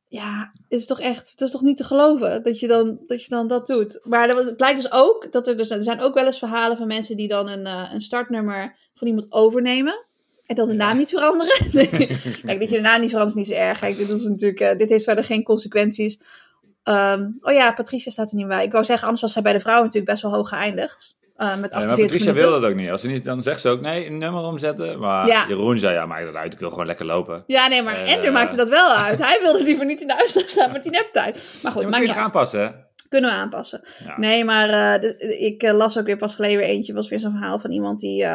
[SPEAKER 2] Ja, het is toch echt, het is toch niet te geloven dat je dan dat, je dan dat doet. Maar er was, het blijkt dus ook dat er, dus, er zijn ook wel eens verhalen van mensen die dan een, eh, een startnummer van iemand overnemen. En dan de
[SPEAKER 3] Ja.
[SPEAKER 2] naam niet veranderen. Nee. Kijk, dat je de naam niet verandert is niet zo erg. Kijk, dit, is natuurlijk, eh, dit heeft verder geen consequenties. Ehm, oh ja, Patricia staat er niet bij. Ik wou zeggen, anders was zij bij de vrouwen natuurlijk best wel hoog geëindigd. Eh, met 48
[SPEAKER 3] Ja, maar Patricia wil dat ook niet. Als ze niet, dan zegt ze ook nee, een nummer omzetten. Maar
[SPEAKER 2] Ja.
[SPEAKER 3] Jeroen zei, ja, maak dat uit. Ik wil gewoon lekker lopen.
[SPEAKER 2] Ja, nee, maar
[SPEAKER 3] Eh,
[SPEAKER 2] Andrew maakte dat wel uit. Hij wilde liever niet in de uitslag staan met die neptijd. Maar goed,
[SPEAKER 3] Ja, maar kun je aanpassen, hè?
[SPEAKER 2] Kunnen we aanpassen.
[SPEAKER 3] Ja.
[SPEAKER 2] Nee, maar eh, dus, ik las ook weer pas geleden weer eentje. was weer zo'n verhaal van iemand die,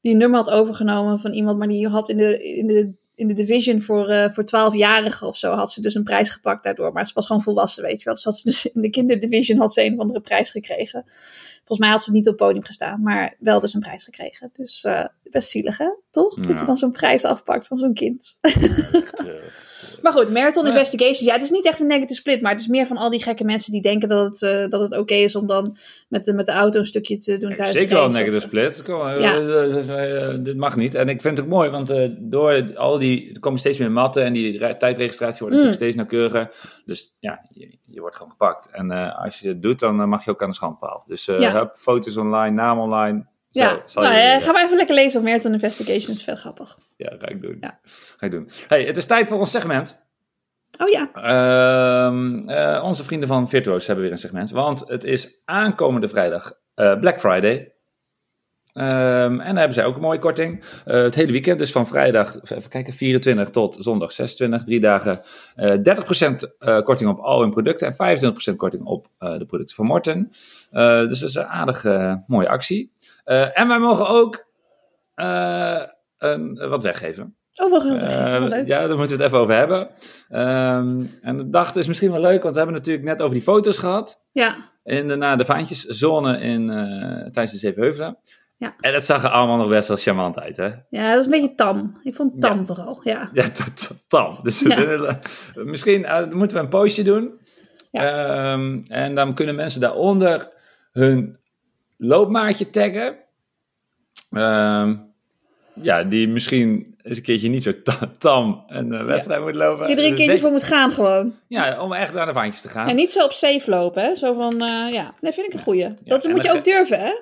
[SPEAKER 2] die een nummer had overgenomen van iemand. Maar die had in de, in de, in de division voor, eh voor 12-jarigen of zo. Had ze dus een prijs gepakt daardoor. Maar ze was gewoon volwassen, weet je wel. Dus had ze dus in de kinderdivision had ze een of andere prijs gekregen. Volgens mij had ze niet op het podium gestaan. Maar wel dus een prijs gekregen. Dus eh, best zielig, hè? Toch? Dat je dan zo'n prijs afpakt van zo'n kind. Maar goed, Marathon
[SPEAKER 3] Ja.
[SPEAKER 2] Investigations. Ja, het is niet echt een negative split. Maar het is meer van al die gekke mensen die denken dat het, eh, dat het oké is om dan met de, met de auto een stukje te doen tijdens
[SPEAKER 3] Zeker wel een negative split. Kom, eh,
[SPEAKER 2] Ja.
[SPEAKER 3] eh, dit mag niet. En ik vind het ook mooi, want door al die, er komen steeds meer matten en die re- tijdregistratie wordt
[SPEAKER 2] Mm.
[SPEAKER 3] natuurlijk steeds nauwkeuriger. Dus ja, je, je wordt gewoon gepakt. En als je het doet, dan mag je ook aan de schandpaal. Dus
[SPEAKER 2] Ja.
[SPEAKER 3] hup, foto's online, naam online. Zo,
[SPEAKER 2] Ja,
[SPEAKER 3] zal
[SPEAKER 2] nou,
[SPEAKER 3] je-
[SPEAKER 2] eh, ga maar even lekker lezen op Marathon Investigations. Vet grappig.
[SPEAKER 3] Ja, ga ik doen.
[SPEAKER 2] Ja.
[SPEAKER 3] Ga ik doen. Hey, het is tijd voor ons segment.
[SPEAKER 2] Oh ja,
[SPEAKER 3] Ehm, eh, onze vrienden van Virtuo's hebben weer een segment. Want het is aankomende vrijdag eh, Black Friday. Ehm, en daar hebben zij ook een mooie korting. Eh, het hele weekend, dus van vrijdag, even kijken, 24 tot zondag 26, drie dagen. eh 30% eh, korting op al hun producten en 25% korting op eh, de producten van Morten. Eh, dus dat is een aardige, mooie actie. Eh, en wij mogen ook eh, een, wat weggeven.
[SPEAKER 2] oh wat.
[SPEAKER 3] Eh,
[SPEAKER 2] leuk.
[SPEAKER 3] ja, daar moeten we het even over hebben. Ehm, en de dag is misschien wel leuk, want we hebben natuurlijk net over die foto's gehad.
[SPEAKER 2] Ja,
[SPEAKER 3] In de, na de vaantjeszone in, eh, tijdens de Zevenheuvelen.
[SPEAKER 2] Ja.
[SPEAKER 3] En dat zag er allemaal nog best wel charmant uit, hè?
[SPEAKER 2] ja, dat is een beetje tam. Ik vond het tam
[SPEAKER 3] Ja.
[SPEAKER 2] vooral, ja.
[SPEAKER 3] Ja, tam. Dus
[SPEAKER 2] Ja.
[SPEAKER 3] misschien eh, moeten we een postje doen.
[SPEAKER 2] Ja.
[SPEAKER 3] Ehm, en dan kunnen mensen daaronder hun loopmaatje taggen. Ehm, ja, die misschien eens een keertje niet zo ta- tam een eh, wedstrijd moet lopen.
[SPEAKER 2] Die er een
[SPEAKER 3] Dus
[SPEAKER 2] keertje
[SPEAKER 3] zeg-
[SPEAKER 2] voor moet gaan gewoon.
[SPEAKER 3] Ja, om echt naar de vaantjes te gaan.
[SPEAKER 2] En niet zo op safe lopen, hè. Zo van, eh, ja. Nee, vind ik een goeie. dat moet je ook durven, hè.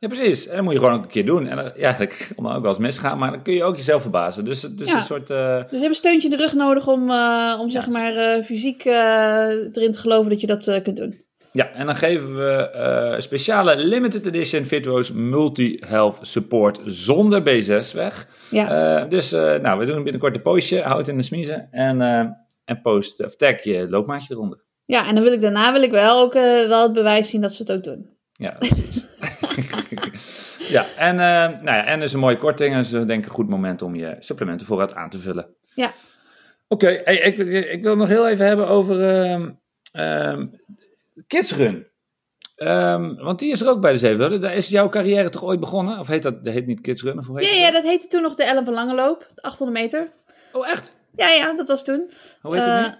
[SPEAKER 3] Ja, precies. En dat moet je gewoon ook een keer doen. En dan- ja, dat kan ook wel eens misgaan, maar dan kun je ook jezelf verbazen. Dus het is
[SPEAKER 2] Ja.
[SPEAKER 3] een soort... eh,
[SPEAKER 2] Dus je hebt een steuntje in de rug nodig om, om zeg maar, fysiek erin te geloven dat je dat kunt doen.
[SPEAKER 3] Ja, en dan geven we eh, speciale limited edition Virtuo's Multi-Health Support zonder B6 weg.
[SPEAKER 2] Ja.
[SPEAKER 3] Eh, dus eh, nou, we doen binnenkort een postje, houd in de smiezen en, en post of tag je loopmaatje eronder.
[SPEAKER 2] ja, en dan wil ik daarna wil ik wel ook wel het bewijs zien dat ze het ook doen.
[SPEAKER 3] Ja, precies. ja, en, nou ja, en dus een mooie korting en dus denk ik een goed moment om je supplementenvoorraad aan te vullen.
[SPEAKER 2] Ja.
[SPEAKER 3] Oké, hey, ik, ik wil nog heel even hebben over ehm ehm, Kids Run. Ehm, want die is er ook bij de Zeven. Daar is jouw carrière toch ooit begonnen? Of heet dat, dat heet niet Kids Run? Of hoe heet
[SPEAKER 2] Ja, ja, dat heette toen nog de Ellen van Langeloop, de 800 meter.
[SPEAKER 3] Oh, echt?
[SPEAKER 2] Ja, ja, dat was toen.
[SPEAKER 3] Hoe heet het nu?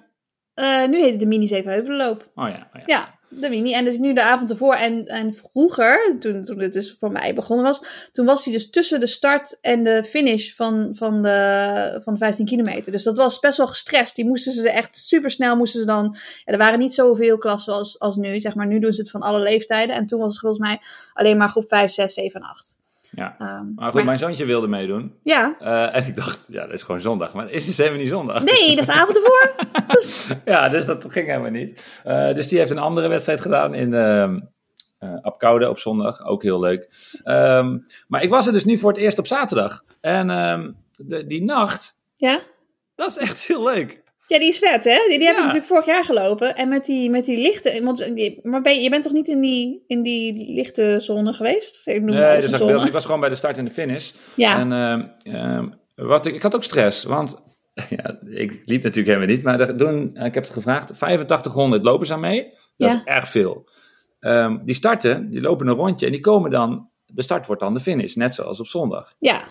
[SPEAKER 2] Eh, eh, nu heet het de Mini Zevenheuvelenloop.
[SPEAKER 3] Oh ja, oh ja.
[SPEAKER 2] Ja, de Mini. En dus nu de avond ervoor. En, en vroeger, toen, toen het dus voor mij begonnen was, toen was hij dus tussen de start en de finish van, van, de, van de 15 kilometer. Dus dat was best wel gestrest. Die moesten ze echt super snel moesten ze dan. Er waren niet zoveel klassen als, als nu. Zeg maar, nu doen ze het van alle leeftijden. En toen was het volgens mij alleen maar groep 5, 6, 7 en 8.
[SPEAKER 3] Ja.
[SPEAKER 2] Ehm,
[SPEAKER 3] Maar goed, mijn zoontje wilde meedoen.
[SPEAKER 2] Ja,
[SPEAKER 3] Eh, en ik dacht, ja, dat is gewoon zondag. Maar is het helemaal niet zondag?
[SPEAKER 2] nee, dat is de avond ervoor.
[SPEAKER 3] Ja, dus dat ging helemaal niet. Eh, dus die heeft een andere wedstrijd gedaan in eh Apkoude op zondag. Ook heel leuk. Ehm, maar ik was er dus nu voor het eerst op zaterdag. En de, die nacht,
[SPEAKER 2] ja.
[SPEAKER 3] dat is echt heel leuk.
[SPEAKER 2] Ja, die is vet, hè? Die, die heb ik
[SPEAKER 3] Ja.
[SPEAKER 2] natuurlijk vorig jaar gelopen. En met die, met die lichte... Want, die- maar ben, je- je bent toch niet in die, in die lichte zone geweest? Ik noem
[SPEAKER 3] Nee, dus dat
[SPEAKER 2] zone.
[SPEAKER 3] ik was gewoon bij de start en de finish.
[SPEAKER 2] Ja,
[SPEAKER 3] En ehm, ehm, wat ik, ik had ook stress, want ja, ik liep natuurlijk helemaal niet, maar doen, ik heb het gevraagd, 8500 lopers aan mee. Dat
[SPEAKER 2] Ja.
[SPEAKER 3] is erg veel. Ehm, die starten, die lopen een rondje en die komen dan, de start wordt dan de finish, net zoals op zondag.
[SPEAKER 2] Ja,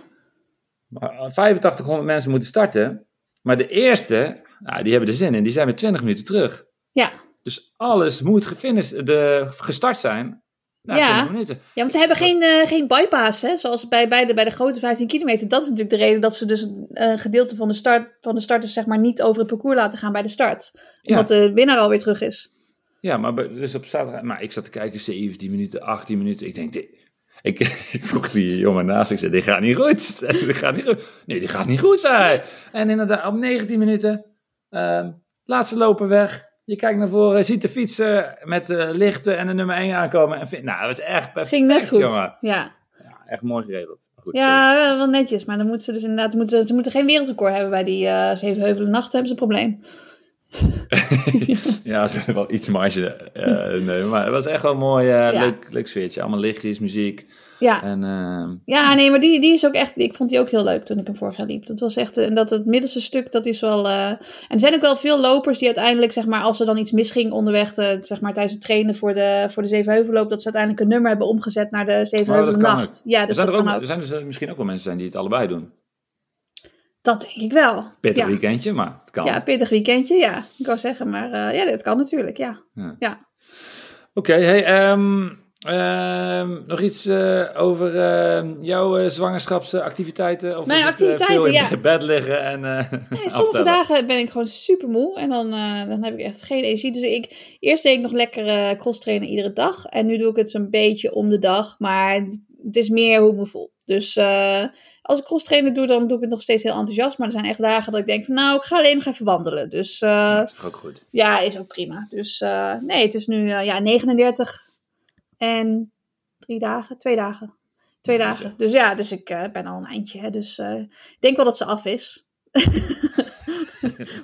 [SPEAKER 3] Maar eh, 8500 mensen moeten starten, maar de eerste, nou, die hebben er zin in, die zijn met 20 minuten terug.
[SPEAKER 2] ja.
[SPEAKER 3] Dus alles moet gefinished, de, gestart zijn na
[SPEAKER 2] Ja.
[SPEAKER 3] 20 minuten.
[SPEAKER 2] Ja, want ze hebben geen, eh, geen bypass, hè? zoals bij, bij, de, bij de grote 15 kilometer. Dat is natuurlijk de reden dat ze dus een eh, gedeelte van de, start, van de starters zeg maar, niet over het parcours laten gaan bij de start.
[SPEAKER 3] Ja.
[SPEAKER 2] Omdat de winnaar alweer terug is.
[SPEAKER 3] Ja, maar dus op zaterdag, maar ik zat te kijken, 17 minuten, 18 minuten. Ik denk, dit, ik, ik vroeg die jongen naast, ik zei, dit gaat niet goed. Dit gaat niet goed. Nee, dit gaat niet goed, zei hij. En inderdaad, op 19 minuten, ehm laatste lopen weg. Je kijkt naar voren, ziet de fietsen met de lichten en de nummer 1 aankomen. En vind, nou, dat was echt perfect,
[SPEAKER 2] Ging net goed.
[SPEAKER 3] jongen.
[SPEAKER 2] Ja,
[SPEAKER 3] Ja, echt mooi geregeld. Goed,
[SPEAKER 2] ja wel, wel netjes. Maar dan moeten ze dus inderdaad moeten, ze moeten geen wereldrecord hebben bij die eh Zevenheuvelen Nacht. hebben ze een probleem.
[SPEAKER 3] ja, ze hebben wel iets marge eh nemen. Maar het was echt wel een mooi, eh, leuk, leuk sfeertje. Allemaal lichtjes, muziek.
[SPEAKER 2] Ja,
[SPEAKER 3] En ehm,
[SPEAKER 2] ja nee, maar die, die is ook echt. Ik vond die ook heel leuk toen ik hem vorig jaar liep. Dat was echt. eh, En dat het middelste stuk, dat is wel. eh, En er zijn ook wel veel lopers die uiteindelijk, zeg maar, als er dan iets misging onderweg, eh, zeg maar tijdens het trainen voor de, voor de Zevenheuvelloop, dat ze uiteindelijk een nummer hebben omgezet naar de
[SPEAKER 3] Oh, dat kan
[SPEAKER 2] Nacht. Ja,
[SPEAKER 3] er
[SPEAKER 2] dus
[SPEAKER 3] zijn er, ook,
[SPEAKER 2] ook.
[SPEAKER 3] er zijn dus eh, misschien ook wel mensen zijn die het allebei doen.
[SPEAKER 2] Dat denk ik wel.
[SPEAKER 3] Pittig
[SPEAKER 2] ja.
[SPEAKER 3] weekendje, maar het kan.
[SPEAKER 2] Ja, pittig weekendje, ja. Ik wou zeggen, maar ja, dat kan natuurlijk, ja.
[SPEAKER 3] Ja.
[SPEAKER 2] Ja.
[SPEAKER 3] Oké, hey, ehm, ehm, nog iets eh, over ehm, jouw eh, zwangerschapsactiviteiten? Of
[SPEAKER 2] Mijn
[SPEAKER 3] eh,
[SPEAKER 2] activiteiten,
[SPEAKER 3] veel in
[SPEAKER 2] ja.
[SPEAKER 3] bed liggen en eh
[SPEAKER 2] Nee, sommige
[SPEAKER 3] aftellen?
[SPEAKER 2] dagen ben ik gewoon super moe en dan, eh, dan heb ik echt geen energie. Dus ik, eerst deed ik nog lekker eh cross trainen iedere dag. En nu doe ik het zo'n beetje om de dag. Maar het, is meer hoe ik me voel. Dus eh, als ik cross trainen doe, dan doe ik het nog steeds heel enthousiast. Maar er zijn echt dagen dat ik denk van nou, ik ga alleen nog even wandelen. Dus eh,
[SPEAKER 3] Ja, dat is toch ook goed.
[SPEAKER 2] ja, is ook prima. Dus eh, nee, het is nu ja, 39 en drie dagen, twee dagen. Twee
[SPEAKER 3] Ja,
[SPEAKER 2] dagen. Dus ja, dus ik eh, ben al een eindje. Hè, dus eh, ik denk wel dat ze af is.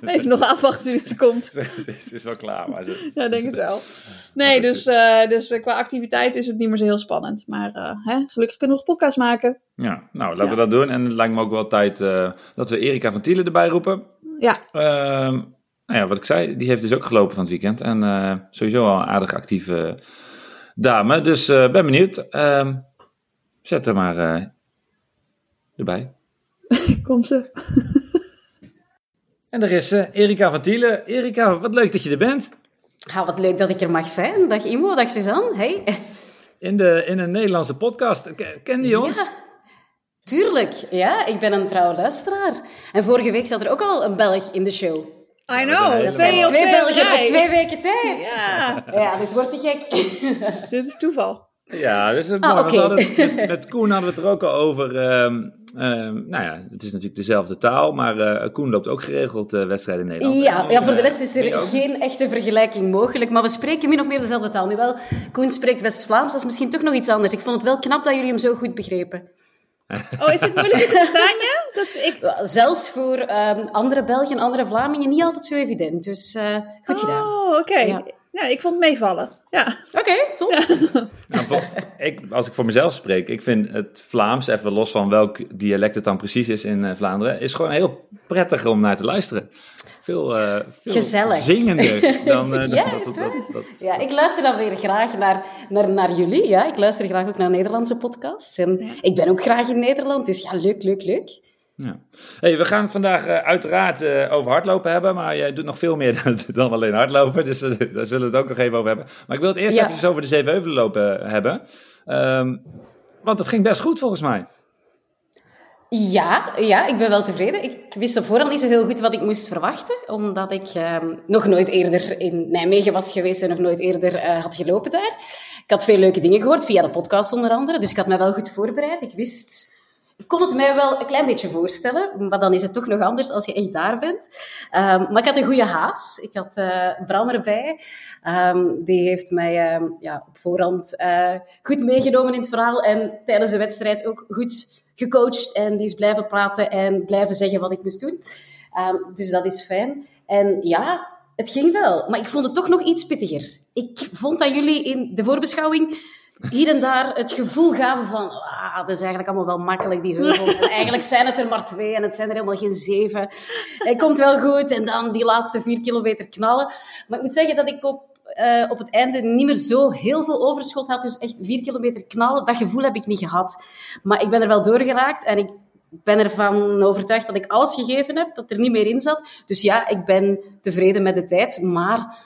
[SPEAKER 2] Even nog afwachten wie het komt.
[SPEAKER 3] Het is wel klaar, maar ze-
[SPEAKER 2] Ja, denk het wel. Nee, dus, eh, dus qua activiteit is het niet meer zo heel spannend. Maar hè, gelukkig kunnen we nog podcast maken.
[SPEAKER 3] Ja, nou, laten
[SPEAKER 2] Ja.
[SPEAKER 3] we dat doen. En het lijkt me ook wel tijd dat we Erika van Tielen erbij roepen.
[SPEAKER 2] Ja,
[SPEAKER 3] Ehm, nou ja, wat ik zei, die heeft dus ook gelopen van het weekend. En sowieso wel een aardig actieve dame. Dus eh, ben benieuwd. Ehm, zet er maar eh, erbij.
[SPEAKER 2] komt ze.
[SPEAKER 3] En er is eh, Erika van Tielen. Erika, wat leuk dat je er bent.
[SPEAKER 1] Ah, wat leuk dat ik er mag zijn. Dag Imo, dag Suzanne. Hey.
[SPEAKER 3] In, de, in een Nederlandse podcast. Ke- Ken die ons?
[SPEAKER 1] Ja, tuurlijk. Ja, ik ben een trouwe luisteraar. En vorige week zat er ook al een Belg in de show.
[SPEAKER 2] I know.
[SPEAKER 3] helemaal-
[SPEAKER 2] Twee op
[SPEAKER 1] twee Belgen op twee weken tijd.
[SPEAKER 2] Ja,
[SPEAKER 1] Ja, dit wordt te gek.
[SPEAKER 2] dit is toeval.
[SPEAKER 3] Ja, dus het,
[SPEAKER 1] Ah, oké.
[SPEAKER 3] hadden- met, met Koen hadden we het er ook al over. ehm, ehm, nou ja, het is natuurlijk dezelfde taal, maar eh, Koen loopt ook geregeld eh, wedstrijden in Nederland.
[SPEAKER 1] Ja,
[SPEAKER 3] En,
[SPEAKER 1] ja, voor de
[SPEAKER 3] eh,
[SPEAKER 1] rest is er geen echte vergelijking mogelijk. Maar we spreken min of meer dezelfde taal. Nu wel, Koen spreekt West-Vlaams, dat is misschien toch nog iets anders. Ik vond het wel knap dat jullie hem zo goed begrepen.
[SPEAKER 2] Oh, is het moeilijk te verstaan, ja? Dat ik...
[SPEAKER 1] Zelfs voor ehm, andere Belgen, andere Vlamingen, niet altijd zo evident. Dus eh, goed gedaan.
[SPEAKER 2] Oh, oké.
[SPEAKER 1] Ja.
[SPEAKER 2] Ja. ik vond het meevallen. Ja.
[SPEAKER 1] Oké, top.
[SPEAKER 3] Nou, voor- ik, als ik voor mezelf spreek, ik vind het Vlaams, even los van welk dialect het dan precies is in eh, Vlaanderen, is gewoon heel prettig om naar te luisteren. Veel, eh, veel
[SPEAKER 1] Gezellig.
[SPEAKER 3] zingender dan, dan
[SPEAKER 1] Ja,
[SPEAKER 3] dat,
[SPEAKER 1] is
[SPEAKER 3] dat,
[SPEAKER 1] waar?
[SPEAKER 3] dat- dat-
[SPEAKER 1] Ja, ik luister dan weer graag naar, naar, naar jullie. Ja. Ik luister graag ook naar Nederlandse podcasts. En
[SPEAKER 2] Ja.
[SPEAKER 1] ik ben ook graag in Nederland, dus ja, leuk, leuk, leuk.
[SPEAKER 3] Ja. Hey, we gaan het vandaag eh, uiteraard eh, over hardlopen hebben, maar jij doet nog veel meer dan, dan alleen hardlopen, dus daar zullen we het ook nog even over hebben. Maar ik wil het eerst
[SPEAKER 1] Ja.
[SPEAKER 3] even over de Zevenheuvelenlopen hebben, Ehm, want het ging best goed volgens mij.
[SPEAKER 1] Ja, ja, ik ben wel tevreden. Ik wist op voorhand niet zo heel goed wat ik moest verwachten, omdat ik ehm, nog nooit eerder in Nijmegen was geweest en nog nooit eerder eh, had gelopen daar. Ik had veel leuke dingen gehoord, via de podcast onder andere, dus ik had mij wel goed voorbereid. Ik wist... Ik kon het mij wel een klein beetje voorstellen, maar dan is het toch nog anders als je echt daar bent. Ehm, maar ik had een goede haas. Ik had eh Bram erbij. Ehm, die heeft mij ja, op voorhand eh, goed meegenomen in het verhaal en tijdens de wedstrijd ook goed gecoacht. En die is blijven praten en blijven zeggen wat ik moest doen. Ehm, dus dat is fijn. En ja, het ging wel, maar ik vond het toch nog iets pittiger. Ik vond dat jullie in de voorbeschouwing hier en daar het gevoel gaven van, ah, dat is eigenlijk allemaal wel makkelijk, die heuvels. En eigenlijk zijn het er maar twee en het zijn er helemaal geen zeven. Het komt wel goed. En dan die laatste vier kilometer knallen. Maar ik moet zeggen dat ik op, uh, op het einde niet meer zo heel veel overschot had. Dus echt vier kilometer knallen, dat gevoel heb ik niet gehad. Maar ik ben er wel doorgeraakt en ik ben ervan overtuigd dat ik alles gegeven heb, dat er niet meer in zat. Dus ja, ik ben tevreden met de tijd, maar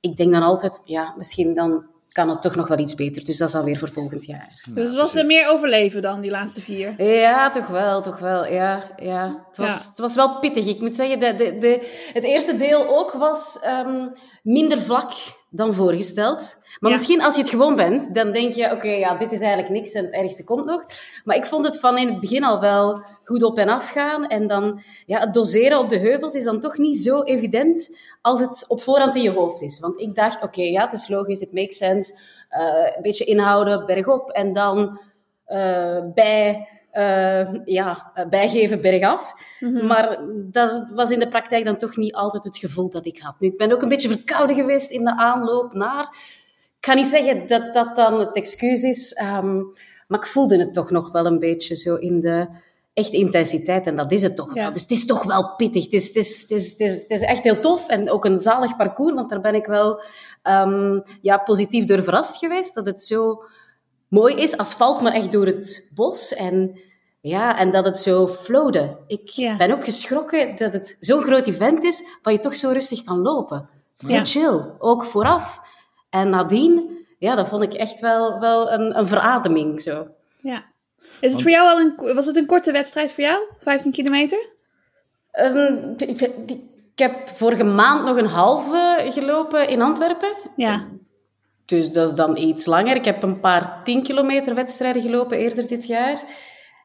[SPEAKER 1] ik denk dan altijd, ja, misschien dan kan het toch nog wel iets beter. Dus dat is alweer voor volgend jaar.
[SPEAKER 2] Dus was er meer overleven dan die laatste vier?
[SPEAKER 1] Ja, toch wel, toch wel. Ja, ja. Het, was, het was wel pittig. Ik moet zeggen, de, de, de, het eerste deel ook was um, minder vlak dan voorgesteld. Maar misschien als je het gewoon bent, dan denk je, oké, ja, dit is eigenlijk niks en het ergste komt nog. Maar ik vond het van in het begin al wel goed op en af gaan. En dan, ja, het doseren op de heuvels is dan toch niet zo evident als het op voorhand in je hoofd is. Want ik dacht, oké, ja, het is logisch, het makes sense. Uh, een beetje inhouden, bergop en dan uh, bij... Uh, ja, bijgeven bergaf. Mm -hmm. Maar dat was in de praktijk dan toch niet altijd het gevoel dat ik had. Nu, ik ben ook een beetje verkouden geweest in de aanloop naar. Ik ga niet zeggen dat dat dan het excuus is, um, maar ik voelde het toch nog wel een beetje zo in de echte intensiteit. En dat is het toch ja. wel. Dus het is toch wel pittig. Het is, het, is, het, is, het, is, het is echt heel tof en ook een zalig parcours, want daar ben ik wel um, ja, positief door verrast geweest. Dat het zo mooi is. Asfalt, maar echt door het bos. En, ja, en dat het zo flowde. Ik ja. ben ook geschrokken dat het zo'n groot event is, waar je toch zo rustig kan lopen. Zo ja. chill. Ook vooraf. En nadien, ja, dat vond ik echt wel, wel een, een verademing. Zo.
[SPEAKER 2] Ja. Is het voor jou al een, was het een korte wedstrijd voor jou? 15 kilometer?
[SPEAKER 1] Um, ik, ik heb vorige maand nog een halve gelopen in Antwerpen.
[SPEAKER 2] Ja.
[SPEAKER 1] Dus dat is dan iets langer. Ik heb een paar 10 kilometer wedstrijden gelopen eerder dit jaar.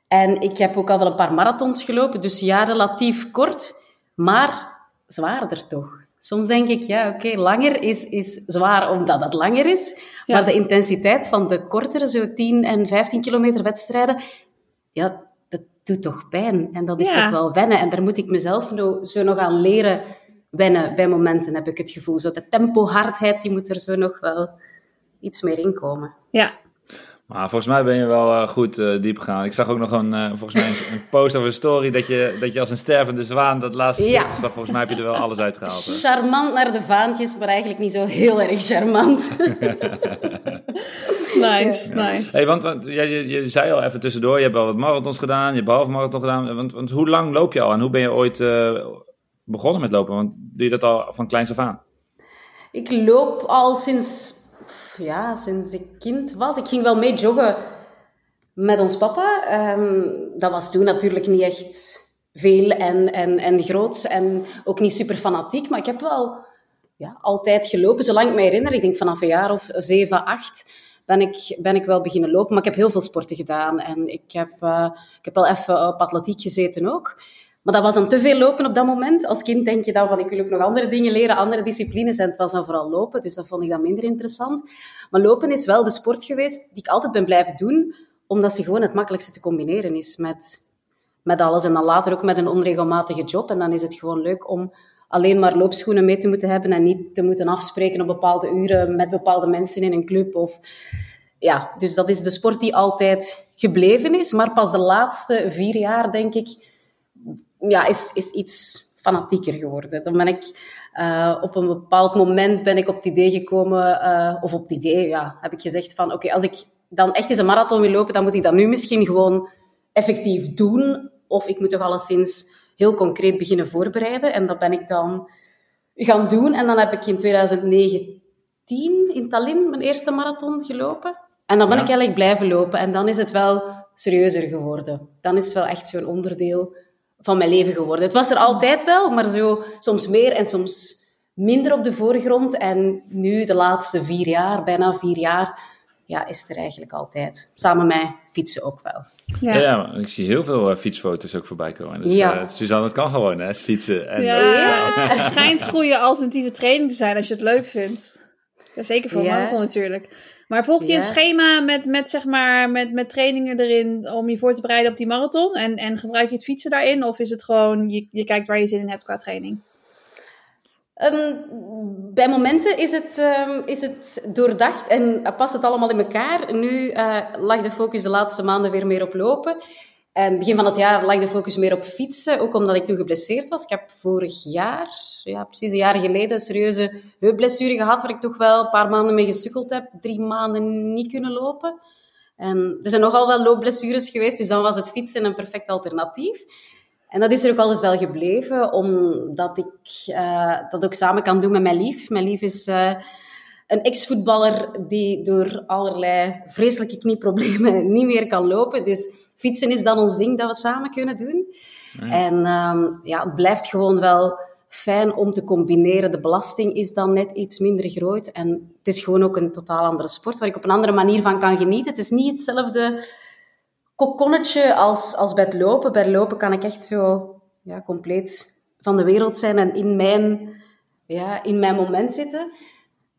[SPEAKER 1] En ik heb ook al wel een paar marathons gelopen. Dus ja, relatief kort, maar zwaarder toch. Soms denk ik, ja, oké, okay, langer is, is zwaar omdat het langer is. Ja. Maar de intensiteit van de kortere, zo 10 en 15 kilometer wedstrijden, ja, dat doet toch pijn. En dat is ja. toch wel wennen. En daar moet ik mezelf zo nog aan leren wennen bij momenten, heb ik het gevoel. Zo de tempo-hardheid, die moet er zo nog wel iets meer in komen.
[SPEAKER 2] Ja,
[SPEAKER 3] maar volgens mij ben je wel uh, goed uh, diep gegaan. Ik zag ook nog een, uh, volgens mij een, een post of een story dat je, dat je als een stervende zwaan dat laatste
[SPEAKER 1] ja.
[SPEAKER 3] stuk, dus volgens mij heb je er wel alles uitgehaald. Hè?
[SPEAKER 1] Charmant naar de vaantjes, maar eigenlijk niet zo heel erg charmant.
[SPEAKER 2] nice, nice.
[SPEAKER 3] Hey, want, want ja, je, je zei al even tussendoor, je hebt al wat marathons gedaan, je hebt half marathon gedaan. Want, want hoe lang loop je al en hoe ben je ooit begonnen met lopen? Want doe je dat al van kleins af aan?
[SPEAKER 1] Ik loop al sinds ja, sinds ik kind was. Ik ging wel mee joggen met ons papa. Um, dat was toen natuurlijk niet echt veel en, en, en groots en ook niet super fanatiek. Maar ik heb wel ja, altijd gelopen, zolang ik me herinner. Ik denk vanaf een jaar of zeven, acht ben ik, ben ik wel beginnen lopen. Maar ik heb heel veel sporten gedaan. En ik heb, uh, ik heb wel even op atletiek gezeten ook. Maar dat was dan te veel lopen op dat moment. Als kind denk je dan van, ik wil ook nog andere dingen leren, andere disciplines. En het was dan vooral lopen, dus dat vond ik dan minder interessant. Maar lopen is wel de sport geweest die ik altijd ben blijven doen, omdat ze gewoon het makkelijkste te combineren is met, met alles. En dan later ook met een onregelmatige job. En dan is het gewoon leuk om alleen maar loopschoenen mee te moeten hebben en niet te moeten afspreken op bepaalde uren met bepaalde mensen in een club. Of, ja, dus dat is de sport die altijd gebleven is. Maar pas de laatste vier jaar, denk ik ja, is, is iets fanatieker geworden. Dan ben ik uh, op een bepaald moment ben ik op het idee gekomen, uh, of op het idee, ja, heb ik gezegd van, oké, okay, als ik dan echt eens een marathon wil lopen, dan moet ik dat nu misschien gewoon effectief doen. Of ik moet toch alleszins heel concreet beginnen voorbereiden. En dat ben ik dan gaan doen. En dan heb ik in 2019 in Tallinn mijn eerste marathon gelopen. En dan ben ja. ik eigenlijk blijven lopen. En dan is het wel serieuzer geworden. Dan is het wel echt zo'n onderdeel van mijn leven geworden. Het was er altijd wel, maar zo soms meer en soms minder op de voorgrond. En nu, de laatste vier jaar, bijna vier jaar, ja, is het er eigenlijk altijd. Samen met fietsen ook wel.
[SPEAKER 3] Ja, ja ik zie heel veel uh, fietsfoto's ook voorbij komen. Dus, ja. Uh, Suzanne, het kan gewoon, hè, fietsen. En
[SPEAKER 2] ja, ja het schijnt goede alternatieve training te zijn als je het leuk vindt. Ja, zeker voor ja. marathon natuurlijk. Maar volg je ja. een schema met, met, zeg maar, met, met trainingen erin om je voor te bereiden op die marathon? En, en gebruik je het fietsen daarin? Of is het gewoon, je, je kijkt waar je zin in hebt qua training?
[SPEAKER 1] Ehm, bij momenten is het, ehm, is het doordacht en past het allemaal in elkaar. Nu uh, lag de focus de laatste maanden weer meer op lopen. En begin van het jaar lag de focus meer op fietsen, ook omdat ik toen geblesseerd was. Ik heb vorig jaar, ja, precies een jaar geleden, een serieuze heupblessure gehad, waar ik toch wel een paar maanden mee gesukkeld heb. Drie maanden niet kunnen lopen. En er zijn nogal wel loopblessures geweest, dus dan was het fietsen een perfect alternatief. En dat is er ook altijd wel gebleven, omdat ik uh, dat ook samen kan doen met mijn lief. Mijn lief is uh, een ex-voetballer die door allerlei vreselijke knieproblemen niet meer kan lopen. Dus fietsen is dan ons ding dat we samen kunnen doen. En um, ja, het blijft gewoon wel fijn om te combineren. De belasting is dan net iets minder groot. En het is gewoon ook een totaal andere sport waar ik op een andere manier van kan genieten. Het is niet hetzelfde kokonnetje als, als bij het lopen. Bij het lopen kan ik echt zo ja, compleet van de wereld zijn en in mijn, ja, in mijn moment zitten.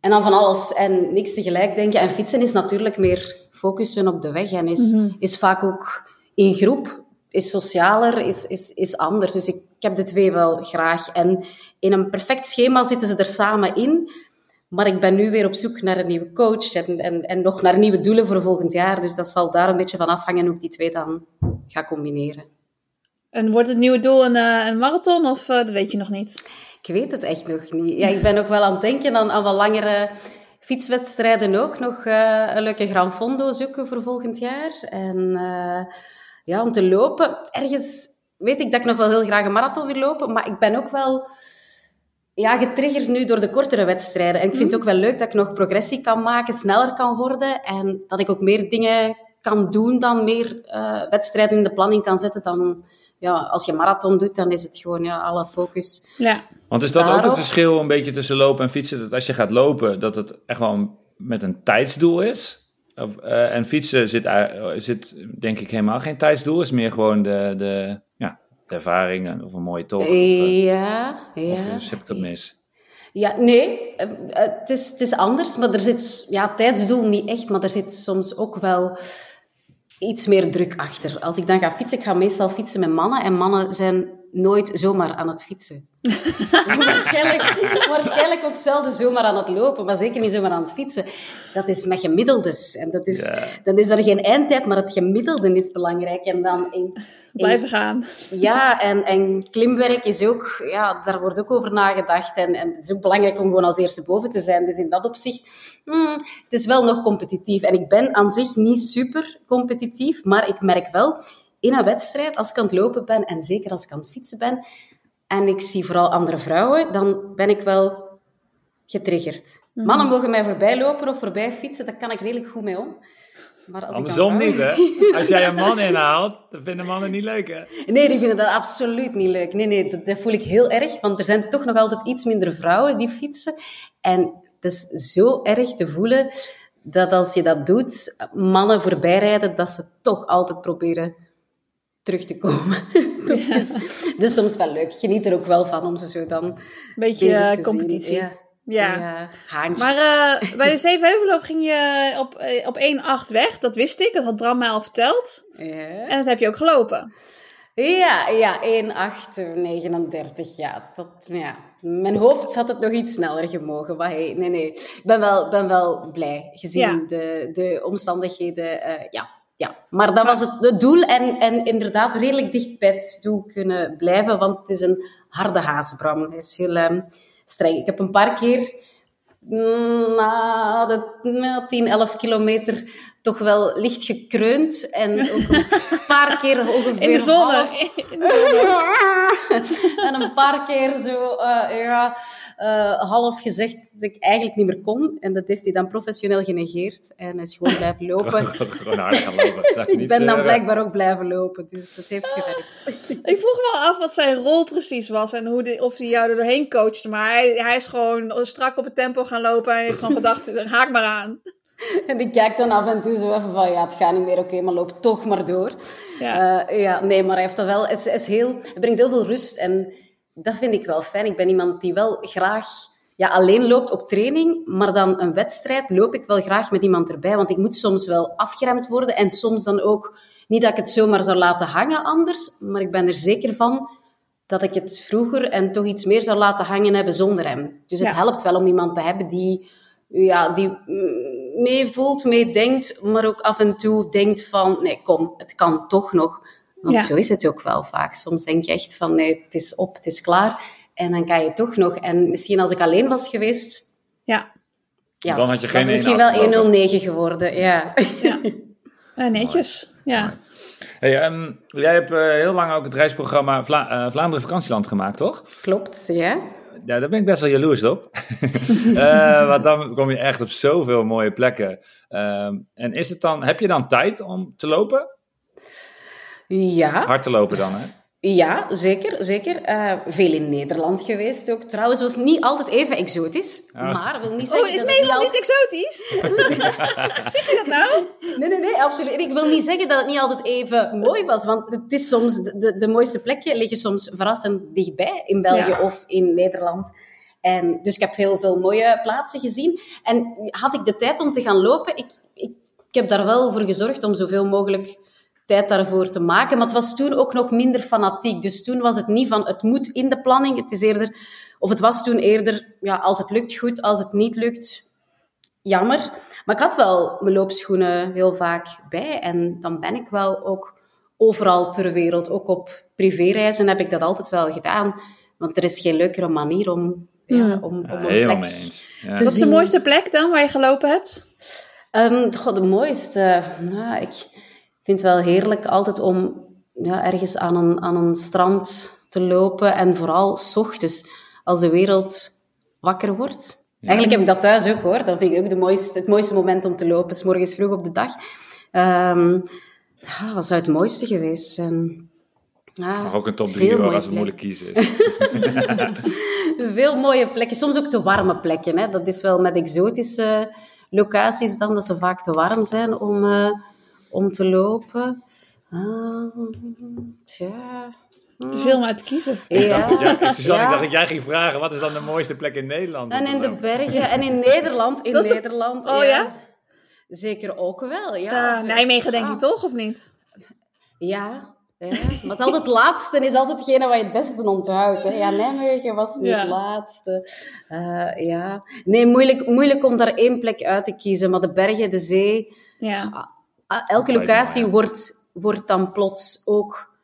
[SPEAKER 1] En dan van alles en niks tegelijk denken. En fietsen is natuurlijk meer focussen op de weg en is, mm -hmm. is vaak ook in groep, is socialer, is, is, is anders. Dus ik, ik heb de twee wel graag. En in een perfect schema zitten ze er samen in. Maar ik ben nu weer op zoek naar een nieuwe coach en, en, en nog naar nieuwe doelen voor volgend jaar. Dus dat zal daar een beetje van afhangen hoe ik die twee dan ga combineren.
[SPEAKER 2] En wordt het nieuwe doel een, uh, een marathon of uh, dat weet je nog niet?
[SPEAKER 1] Ik weet het echt nog niet. Ja, ik ben ook wel aan het denken aan, aan wat langere fietswedstrijden ook. Nog uh, een leuke Gran Fondo zoeken voor volgend jaar. En ja, om te lopen. Ergens weet ik dat ik nog wel heel graag een marathon wil lopen, maar ik ben ook wel ja, getriggerd nu door de kortere wedstrijden. En ik vind het ook wel leuk dat ik nog progressie kan maken, sneller kan worden en dat ik ook meer dingen kan doen dan meer uh, wedstrijden in de planning kan zetten dan ja, als je marathon doet, dan is het gewoon ja, alle focus.
[SPEAKER 2] Ja.
[SPEAKER 3] Want is dat daarop? ook het verschil een beetje tussen lopen en fietsen? Dat als je gaat lopen, dat het echt wel met een tijdsdoel is? Of, uh, en fietsen zit, uh, zit denk ik helemaal geen tijdsdoel. is meer gewoon de, de, ja, de ervaring of een mooie tocht. Of, uh,
[SPEAKER 1] ja, ja.
[SPEAKER 3] Of heb ik dat mis?
[SPEAKER 1] Ja, nee, het is, het is anders, maar er zit, ja, tijdsdoel niet echt, maar er zit soms ook wel iets meer druk achter. Als ik dan ga fietsen, ik ga meestal fietsen met mannen en mannen zijn nooit zomaar aan het fietsen. waarschijnlijk, waarschijnlijk ook zelden zomaar aan het lopen, maar zeker niet zomaar aan het fietsen. Dat is met gemiddeldes. En dat is, yeah. dan is er geen eindtijd, maar het gemiddelde is belangrijk. En dan in, in,
[SPEAKER 2] Blijven gaan.
[SPEAKER 1] Ja, en, en klimwerk is ook, ja, daar wordt ook over nagedacht. En, en het is ook belangrijk om gewoon als eerste boven te zijn. Dus in dat opzicht, hmm, het is wel nog competitief. En ik ben aan zich niet super competitief, maar ik merk wel in een wedstrijd, als ik aan het lopen ben en zeker als ik aan het fietsen ben en ik zie vooral andere vrouwen, dan ben ik wel getriggerd. Mm -hmm. Mannen mogen mij voorbij lopen of voorbij fietsen, daar kan ik redelijk goed mee om.
[SPEAKER 3] Maar als Andersom ik niet, hè? Als jij een man inhaalt, dan vinden mannen niet leuk, hè?
[SPEAKER 1] Nee, die vinden dat absoluut niet leuk. Nee, nee, dat, dat voel ik heel erg, want er zijn toch nog altijd iets minder vrouwen die fietsen. En het is zo erg te voelen dat als je dat doet, mannen voorbijrijden, dat ze toch altijd proberen terug te komen. ja. is, is soms wel leuk. Geniet er ook wel van om ze zo dan
[SPEAKER 2] Beetje uh, competitie.
[SPEAKER 1] Zien. Ja. ja. ja.
[SPEAKER 2] Maar uh, bij de Zevenheuvelloop ging je op, op 1-8 weg. Dat wist ik. Dat had Bram mij al verteld.
[SPEAKER 1] Ja.
[SPEAKER 2] En dat heb je ook gelopen.
[SPEAKER 1] Ja, ja 1,839. Ja, dat, ja. Mijn hoofd had het nog iets sneller gemogen. Maar hey, nee, nee. Ik ben wel, ben wel blij gezien ja. de, de omstandigheden. Uh, ja, ja, maar dat was het, het doel. En, en inderdaad redelijk dicht bij het doel kunnen blijven. Want het is een harde haasbram. Hij is heel um, streng. Ik heb een paar keer na de na 10, 11 kilometer toch wel licht gekreund. En ook een paar keer ongeveer...
[SPEAKER 2] In de zon. In de
[SPEAKER 1] zon. en een paar keer zo, uh, ja, uh, half gezegd dat ik eigenlijk niet meer kon. En dat heeft hij dan professioneel genegeerd. En is gewoon blijven lopen.
[SPEAKER 3] gewoon hard gaan lopen.
[SPEAKER 1] ik ben dan blijkbaar ook blijven lopen. Dus het heeft gewerkt.
[SPEAKER 2] ik vroeg me af wat zijn rol precies was. En hoe die, of hij jou er doorheen coachte. Maar hij, hij is gewoon strak op het tempo gaan lopen. En heeft gewoon gedacht, haak maar aan.
[SPEAKER 1] En ik kijk dan af en toe zo even van, ja, het gaat niet meer, oké, okay, maar loop toch maar door. Ja. Uh, ja, nee, maar hij heeft dat wel, het, is heel, het brengt heel veel rust en dat vind ik wel fijn. Ik ben iemand die wel graag ja, alleen loopt op training, maar dan een wedstrijd loop ik wel graag met iemand erbij, want ik moet soms wel afgeremd worden en soms dan ook, niet dat ik het zomaar zou laten hangen anders, maar ik ben er zeker van dat ik het vroeger en toch iets meer zou laten hangen hebben zonder hem. Dus het
[SPEAKER 2] Ja.
[SPEAKER 1] helpt wel om iemand te hebben die, ja, die meevoelt, meedenkt, maar ook af en toe denkt van, nee, kom, het kan toch nog. Want
[SPEAKER 2] Ja.
[SPEAKER 1] zo is het ook wel vaak. Soms denk je echt van, nee, het is op, het is klaar. En dan kan je toch nog. En misschien als ik alleen was geweest,
[SPEAKER 2] Ja,
[SPEAKER 1] ja,
[SPEAKER 3] Dan had je geen
[SPEAKER 1] was misschien
[SPEAKER 3] 1-8
[SPEAKER 1] wel
[SPEAKER 3] gelopen.
[SPEAKER 1] 109 geworden, ja.
[SPEAKER 2] ja. Eh, netjes. Ja.
[SPEAKER 3] Hey, ehm, jij hebt eh, heel lang ook het reisprogramma Vla eh, Vlaanderen Vakantieland gemaakt, toch?
[SPEAKER 1] Klopt, ja.
[SPEAKER 3] Ja, daar ben ik best wel jaloers op. Eh, want dan kom je echt op zoveel mooie plekken. Ehm, en is het dan, heb je dan tijd om te lopen?
[SPEAKER 1] Ja,
[SPEAKER 3] Hard te lopen dan, hè?
[SPEAKER 1] Ja, zeker. zeker. Eh, veel in Nederland geweest ook. Trouwens, was niet altijd even exotisch. Maar wil niet zeggen
[SPEAKER 2] Oh, is
[SPEAKER 1] dat het
[SPEAKER 2] Nederland
[SPEAKER 1] niet
[SPEAKER 2] exotisch? zeg je dat nou?
[SPEAKER 1] Nee, nee, nee, absoluut. Ik wil niet zeggen dat het niet altijd even mooi was. Want het is soms... De, de, de mooiste plekken liggen soms verrassend dichtbij. In België
[SPEAKER 2] Ja.
[SPEAKER 1] of in Nederland. En, dus ik heb heel veel mooie plaatsen gezien. En had ik de tijd om te gaan lopen... Ik, ik, ik heb daar wel voor gezorgd om zoveel mogelijk tijd daarvoor te maken. Maar het was toen ook nog minder fanatiek. Dus toen was het niet van het moet in de planning. Het is eerder, of het was toen eerder, ja, als het lukt goed, als het niet lukt, jammer. Maar ik had wel mijn loopschoenen heel vaak bij. En dan ben ik wel ook overal ter wereld. Ook op privéreizen heb ik dat altijd wel gedaan. Want er is geen leukere manier om, ja,
[SPEAKER 2] Hmm.
[SPEAKER 1] om, om
[SPEAKER 3] Ja,
[SPEAKER 1] een
[SPEAKER 3] helemaal
[SPEAKER 1] plek
[SPEAKER 3] eens. Ja.
[SPEAKER 1] te
[SPEAKER 2] Wat is de mooiste plek dan waar je gelopen hebt?
[SPEAKER 1] Ehm, goh, de mooiste. Nou, ik vind het wel heerlijk altijd om ja, ergens aan een, aan een strand te lopen. En vooral s ochtends, als de wereld wakker wordt. Eigenlijk heb ik dat thuis ook hoor. Dat vind ik ook de mooiste, het mooiste moment om te lopen. S morgens vroeg op de dag. Ehm, ja, wat zou het mooiste geweest zijn? Ja,
[SPEAKER 3] Mag ook een top
[SPEAKER 1] veel
[SPEAKER 3] 3 hoor, als het moeilijk kiezen is.
[SPEAKER 1] Veel mooie plekken, soms ook te warme plekken. Hè. Dat is wel met exotische locaties dan, dat ze vaak te warm zijn om, eh, om te lopen. Ah, tja.
[SPEAKER 2] Te veel om uit te kiezen.
[SPEAKER 1] Ja,
[SPEAKER 3] Ja, Suzanne,
[SPEAKER 1] ja.
[SPEAKER 3] ik dacht dat jij ging vragen, wat is dan de mooiste plek in Nederland?
[SPEAKER 1] En in de bergen en in Nederland. In
[SPEAKER 2] Dat
[SPEAKER 1] Nederland,
[SPEAKER 2] Oh, ja?
[SPEAKER 1] Zeker ook wel, ja.
[SPEAKER 2] Nijmegen denk
[SPEAKER 1] Ah.
[SPEAKER 2] ik toch, of niet?
[SPEAKER 1] Ja, ja. maar het, is altijd het laatste is altijd hetgene wat je het beste onthoudt. Hè. Ja, Nijmegen was niet
[SPEAKER 2] Ja.
[SPEAKER 1] het laatste. Eh, ja. Nee, moeilijk, moeilijk om daar één plek uit te kiezen. Maar de bergen, de zee,
[SPEAKER 2] Ja.
[SPEAKER 1] Ah, elke locatie wordt, wordt dan plots ook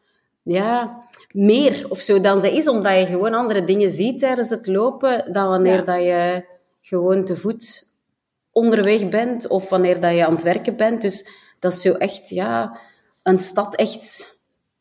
[SPEAKER 1] ja, meer of zo dan ze is. Omdat je gewoon andere dingen ziet tijdens het lopen dan wanneer
[SPEAKER 2] Ja.
[SPEAKER 1] dat je gewoon te voet onderweg bent of wanneer dat je aan het werken bent. Dus dat is zo echt, ja, een stad echt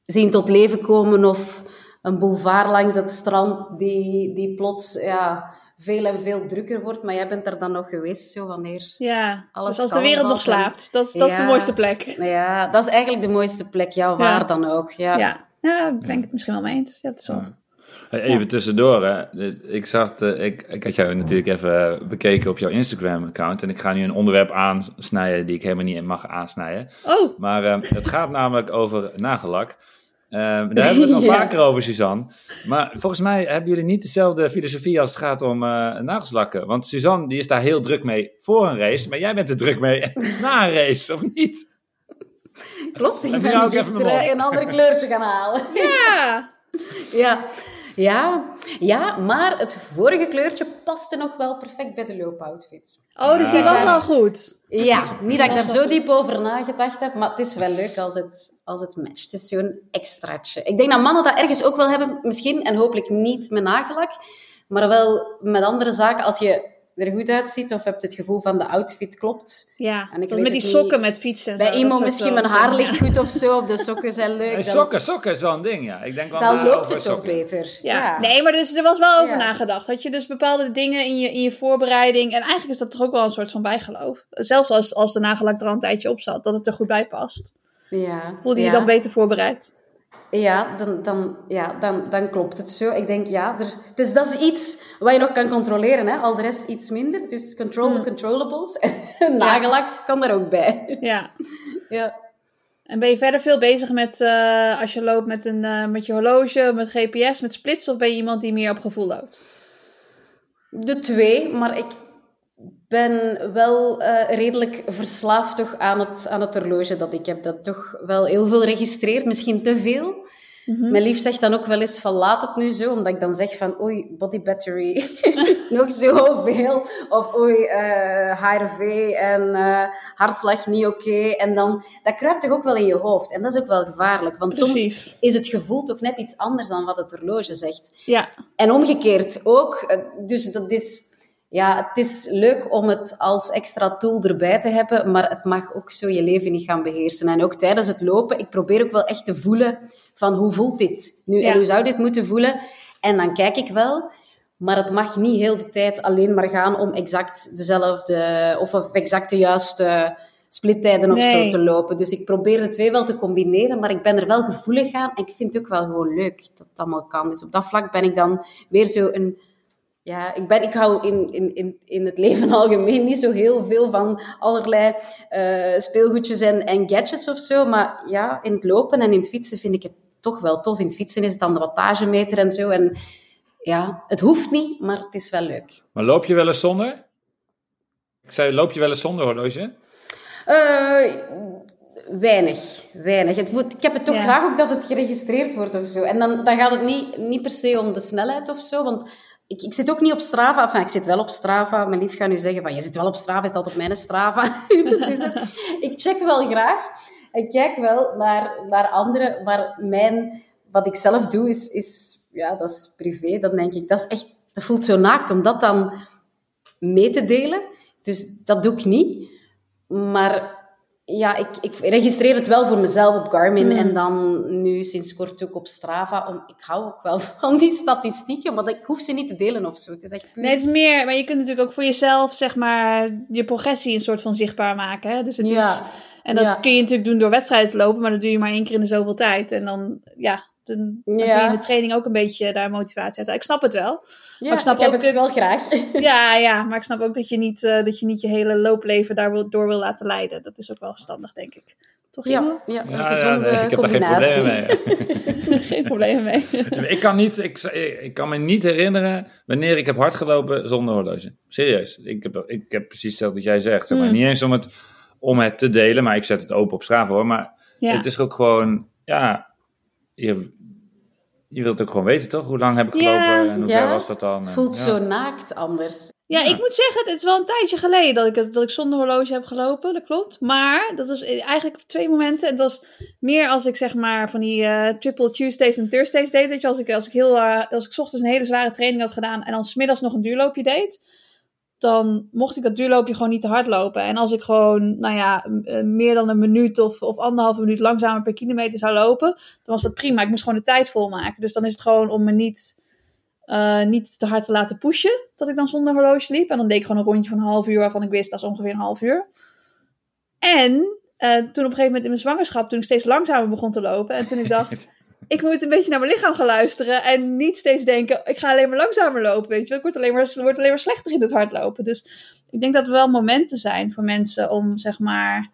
[SPEAKER 1] zien tot leven komen of een boulevard langs het strand die, die plots ja, veel en veel drukker wordt. Maar jij bent er dan nog geweest, zo wanneer...
[SPEAKER 2] Ja,
[SPEAKER 1] Alles
[SPEAKER 2] dus als de wereld nog slaapt, dat, is- dat is de mooiste plek.
[SPEAKER 1] Ja, dat is eigenlijk de mooiste plek, ja, waar
[SPEAKER 2] Ja.
[SPEAKER 1] dan ook. Ja.
[SPEAKER 2] Ja, ja daar ben ik het misschien wel mee eens. Ja, dat is
[SPEAKER 3] Even tussendoor, hè. Ik, zag, eh, ik, ik had jou natuurlijk even bekeken op jouw Instagram-account. En ik ga nu een onderwerp aansnijden die ik helemaal niet mag aansnijden.
[SPEAKER 2] Oh,
[SPEAKER 3] Maar eh, het gaat namelijk over nagellak. Eh, daar hebben we het al
[SPEAKER 1] Ja.
[SPEAKER 3] vaker over, Suzanne. Maar volgens mij hebben jullie niet dezelfde filosofie als het gaat om eh nagelslakken. Want Suzanne die is daar heel druk mee voor een race. Maar jij bent er druk mee na een race, of niet?
[SPEAKER 1] Klopt, ik ben
[SPEAKER 3] nou ook even
[SPEAKER 1] gisteren een ander kleurtje gaan halen.
[SPEAKER 2] ja.
[SPEAKER 1] Ja. Ja, ja, maar het vorige kleurtje paste nog wel perfect bij de loopoutfit.
[SPEAKER 2] Oh, dus die was
[SPEAKER 1] Ja.
[SPEAKER 2] al goed.
[SPEAKER 1] Ja, niet dat ik daar zo diep over nagedacht heb, maar het is wel leuk als het, als het matcht. Het is zo'n extraatje. Ik denk dat mannen dat ergens ook wel hebben, misschien, en hopelijk niet met nagellak, maar wel met andere zaken. Als je er goed uitziet of hebt het gevoel van de outfit klopt.
[SPEAKER 2] Ja,
[SPEAKER 1] En ik weet
[SPEAKER 2] met die sokken
[SPEAKER 1] niet.
[SPEAKER 2] met fietsen en
[SPEAKER 1] Bij
[SPEAKER 2] zo,
[SPEAKER 1] iemand misschien mijn haar
[SPEAKER 2] zo,
[SPEAKER 1] ligt
[SPEAKER 2] ja.
[SPEAKER 1] goed of zo, of de sokken zijn leuk. Dan-
[SPEAKER 3] sokken, sokken is wel een ding, ja. Ik denk wel
[SPEAKER 1] Dan loopt het ook beter.
[SPEAKER 2] Ja. nee, maar dus, er was wel over
[SPEAKER 1] Ja.
[SPEAKER 2] nagedacht. Had je dus bepaalde dingen in je, in je voorbereiding. En eigenlijk is dat toch ook wel een soort van bijgeloof. Zelfs als, als de nagellak er al een tijdje op zat, dat het er goed bij past.
[SPEAKER 1] Ja.
[SPEAKER 2] Voelde je
[SPEAKER 1] ja.
[SPEAKER 2] dan beter voorbereid?
[SPEAKER 1] Ja, dan, dan, ja dan, dan klopt het zo. Ik denk, ja, er, dus dat is iets wat je nog kan controleren. Hè? Al de rest iets minder. Dus control
[SPEAKER 2] Hmm.
[SPEAKER 1] the controllables. En nagellak kan daar ook bij.
[SPEAKER 2] Ja.
[SPEAKER 1] Ja.
[SPEAKER 2] En ben je verder veel bezig met, eh, als je loopt met, een, eh, met je horloge, met GPS, met splits? Of ben je iemand die meer op gevoel loopt?
[SPEAKER 1] De twee, maar ik ben wel eh, redelijk verslaafd toch aan het, aan het horloge dat ik heb. Dat toch wel heel veel registreert, misschien te veel.
[SPEAKER 2] Mhm.
[SPEAKER 1] Mijn lief zegt dan ook wel eens van laat het nu zo, omdat ik dan zeg van oei, body battery, nog zoveel. Of oei, eh HRV en eh, hartslag niet oké. En dan, dat kruipt toch ook wel in je hoofd. En dat is ook wel gevaarlijk, want soms is het gevoel toch net iets anders dan wat het horloge zegt.
[SPEAKER 2] Ja,
[SPEAKER 1] En omgekeerd ook. Eh, Dus dat is, ja, het is leuk om het als extra tool erbij te hebben, maar het mag ook zo je leven niet gaan beheersen. En ook tijdens het lopen, ik probeer ook wel echt te voelen van hoe voelt dit nu
[SPEAKER 2] Ja.
[SPEAKER 1] en hoe zou dit moeten voelen. En dan kijk ik wel, maar het mag niet heel de tijd alleen maar gaan om exact dezelfde of exact de juiste splittijden of
[SPEAKER 2] Nee.
[SPEAKER 1] zo te lopen. Dus ik probeer de twee wel te combineren, maar ik ben er wel gevoelig aan en ik vind het ook wel gewoon leuk dat het allemaal kan. Dus op dat vlak ben ik dan weer zo een ja, ik, ben, ik hou in, in, in, in het leven algemeen niet zo heel veel van allerlei eh, speelgoedjes en, en gadgets of zo. Maar ja, in het lopen en in het fietsen vind ik het toch wel tof. In het fietsen is het dan de wattagemeter en zo. En ja, het hoeft niet, maar het is wel leuk.
[SPEAKER 3] Maar loop je wel eens zonder? Ik zei, loop je wel eens zonder horloge?
[SPEAKER 1] Eh, weinig, weinig. Het moet, ik heb het toch
[SPEAKER 2] Ja.
[SPEAKER 1] graag ook dat het geregistreerd wordt of zo. En dan, dan gaat het niet, niet per se om de snelheid of zo, want ik, ik zit ook niet op Strava. Enfin, ik zit wel op Strava. Mijn lief gaat nu zeggen van, je zit wel op Strava, is dat op mijn Strava? Ik check wel graag. Ik kijk wel naar, naar anderen, maar mijn, wat ik zelf doe, is, is, ja, dat is privé. Dan denk ik, dat is echt, dat voelt zo naakt om dat dan mee te delen. Dus dat doe ik niet. Maar ja, ik, ik registreer het wel voor mezelf op Garmin
[SPEAKER 2] Hmm.
[SPEAKER 1] en dan nu sinds kort ook op Strava. Om, ik hou ook wel van die statistieken, maar ik hoef ze niet te delen of zo. Het is echt puur...
[SPEAKER 2] nee, het is meer, maar je kunt natuurlijk ook voor jezelf, zeg maar, je progressie een soort van zichtbaar maken. Hè? Dus het
[SPEAKER 1] Ja.
[SPEAKER 2] is, en dat
[SPEAKER 1] Ja.
[SPEAKER 2] kun je natuurlijk doen door wedstrijden te lopen, maar dat doe je maar één keer in de zoveel tijd. En dan, ja, dan, dan
[SPEAKER 1] Ja.
[SPEAKER 2] je in de training ook een beetje daar motivatie uit. Ik snap het wel.
[SPEAKER 1] Ja,
[SPEAKER 2] ik snap
[SPEAKER 1] heb
[SPEAKER 2] ook
[SPEAKER 1] het
[SPEAKER 2] het-
[SPEAKER 1] wel graag.
[SPEAKER 2] Ja, ja, maar ik snap ook dat je niet, eh, dat je, niet je hele loopleven daardoor wil laten leiden. Dat is ook wel verstandig, denk ik. Toch?
[SPEAKER 1] Ja, ja, een
[SPEAKER 3] Ja, ja,
[SPEAKER 1] gezonde
[SPEAKER 3] nee, ik heb daar geen
[SPEAKER 1] combinatie.
[SPEAKER 3] probleem mee.
[SPEAKER 2] Geen problemen mee.
[SPEAKER 3] ik, kan niet, ik, ik kan me niet herinneren wanneer ik heb hard gelopen zonder horloge. Serieus. Ik heb, ik heb precies hetzelfde dat jij zegt. Zeg maar.
[SPEAKER 2] Hmm.
[SPEAKER 3] Niet eens om het, om het te delen, maar ik zet het open op Strava hoor. Maar
[SPEAKER 2] Ja.
[SPEAKER 3] het is ook gewoon, ja, je, je wilt ook gewoon weten toch? Hoe lang heb ik gelopen
[SPEAKER 2] Ja,
[SPEAKER 3] en hoe
[SPEAKER 1] ja.
[SPEAKER 3] ver was dat dan?
[SPEAKER 1] Het
[SPEAKER 3] En-
[SPEAKER 1] voelt
[SPEAKER 3] ja.
[SPEAKER 1] zo naakt anders.
[SPEAKER 2] Ja,
[SPEAKER 3] Ja.
[SPEAKER 2] ik moet zeggen, het is wel een tijdje geleden dat ik, het, dat ik zonder horloge heb gelopen, dat klopt. Maar dat was eigenlijk op twee momenten. En dat was meer als ik zeg maar van die eh, triple Tuesdays en Thursdays deed. Weet je, als ik, als ik, heel, eh, als ik 's ochtends een hele zware training had gedaan en dan smiddags nog een duurloopje deed. Dan mocht ik dat duurloopje gewoon niet te hard lopen. En als ik gewoon, nou ja, eh, meer dan een minuut of, of anderhalve minuut langzamer per kilometer zou lopen, dan was dat prima. Ik moest gewoon de tijd volmaken. Dus dan is het gewoon om me niet eh, niet te hard te laten pushen. Dat ik dan zonder horloge liep. En dan deed ik gewoon een rondje van een half uur waarvan ik wist dat is ongeveer een half uur. En eh, toen op een gegeven moment in mijn zwangerschap, toen ik steeds langzamer begon te lopen. En toen ik dacht, ik moet een beetje naar mijn lichaam gaan luisteren. En niet steeds denken, ik ga alleen maar langzamer lopen. Weet je ik word alleen maar, alleen maar slechter in het hardlopen. Dus ik denk dat er wel momenten zijn voor mensen om zeg maar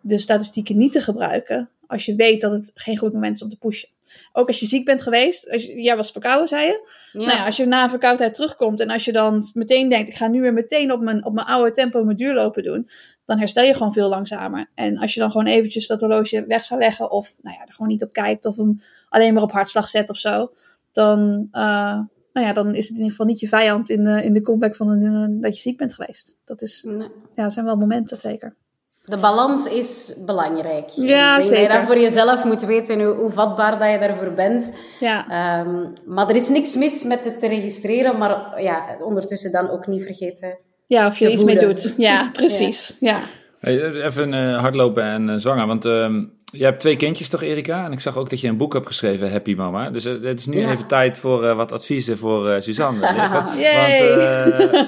[SPEAKER 2] de statistieken niet te gebruiken. Als je weet dat het geen goed moment is om te pushen. Ook als je ziek bent geweest. Als je, jij was verkouden, zei je.
[SPEAKER 1] Ja.
[SPEAKER 2] Nou ja, als je na een verkoudheid terugkomt en als je dan meteen denkt, ik ga nu weer meteen op mijn, op mijn oude tempo mijn duurlopen doen, dan herstel je gewoon veel langzamer. En als je dan gewoon eventjes dat horloge weg zou leggen of nou ja, er gewoon niet op kijkt of hem alleen maar op hartslag zet of zo, dan, eh, nou ja, dan is het in ieder geval niet je vijand in de, in de comeback van een, eh, dat je ziek bent geweest. Dat is,
[SPEAKER 1] Nee.
[SPEAKER 2] ja, zijn wel momenten zeker.
[SPEAKER 1] De balans is belangrijk.
[SPEAKER 2] Ja,
[SPEAKER 1] ik denk dat je
[SPEAKER 2] zeker.
[SPEAKER 1] dat voor jezelf moet weten, hoe, hoe vatbaar dat je daarvoor bent.
[SPEAKER 2] Ja,
[SPEAKER 1] Ehm, maar er is niks mis met het te registreren, maar ja, ondertussen dan ook niet vergeten.
[SPEAKER 2] ja of je er iets mee doet. Ja, precies. Ja.
[SPEAKER 3] Hey, even eh, hardlopen en eh, zwanger, want ehm je hebt twee kindjes toch, Erika? En ik zag ook dat je een boek hebt geschreven, Happy Mama. Dus eh, het is nu
[SPEAKER 1] Ja.
[SPEAKER 3] even tijd voor eh, wat adviezen voor eh, Suzanne. Want, eh,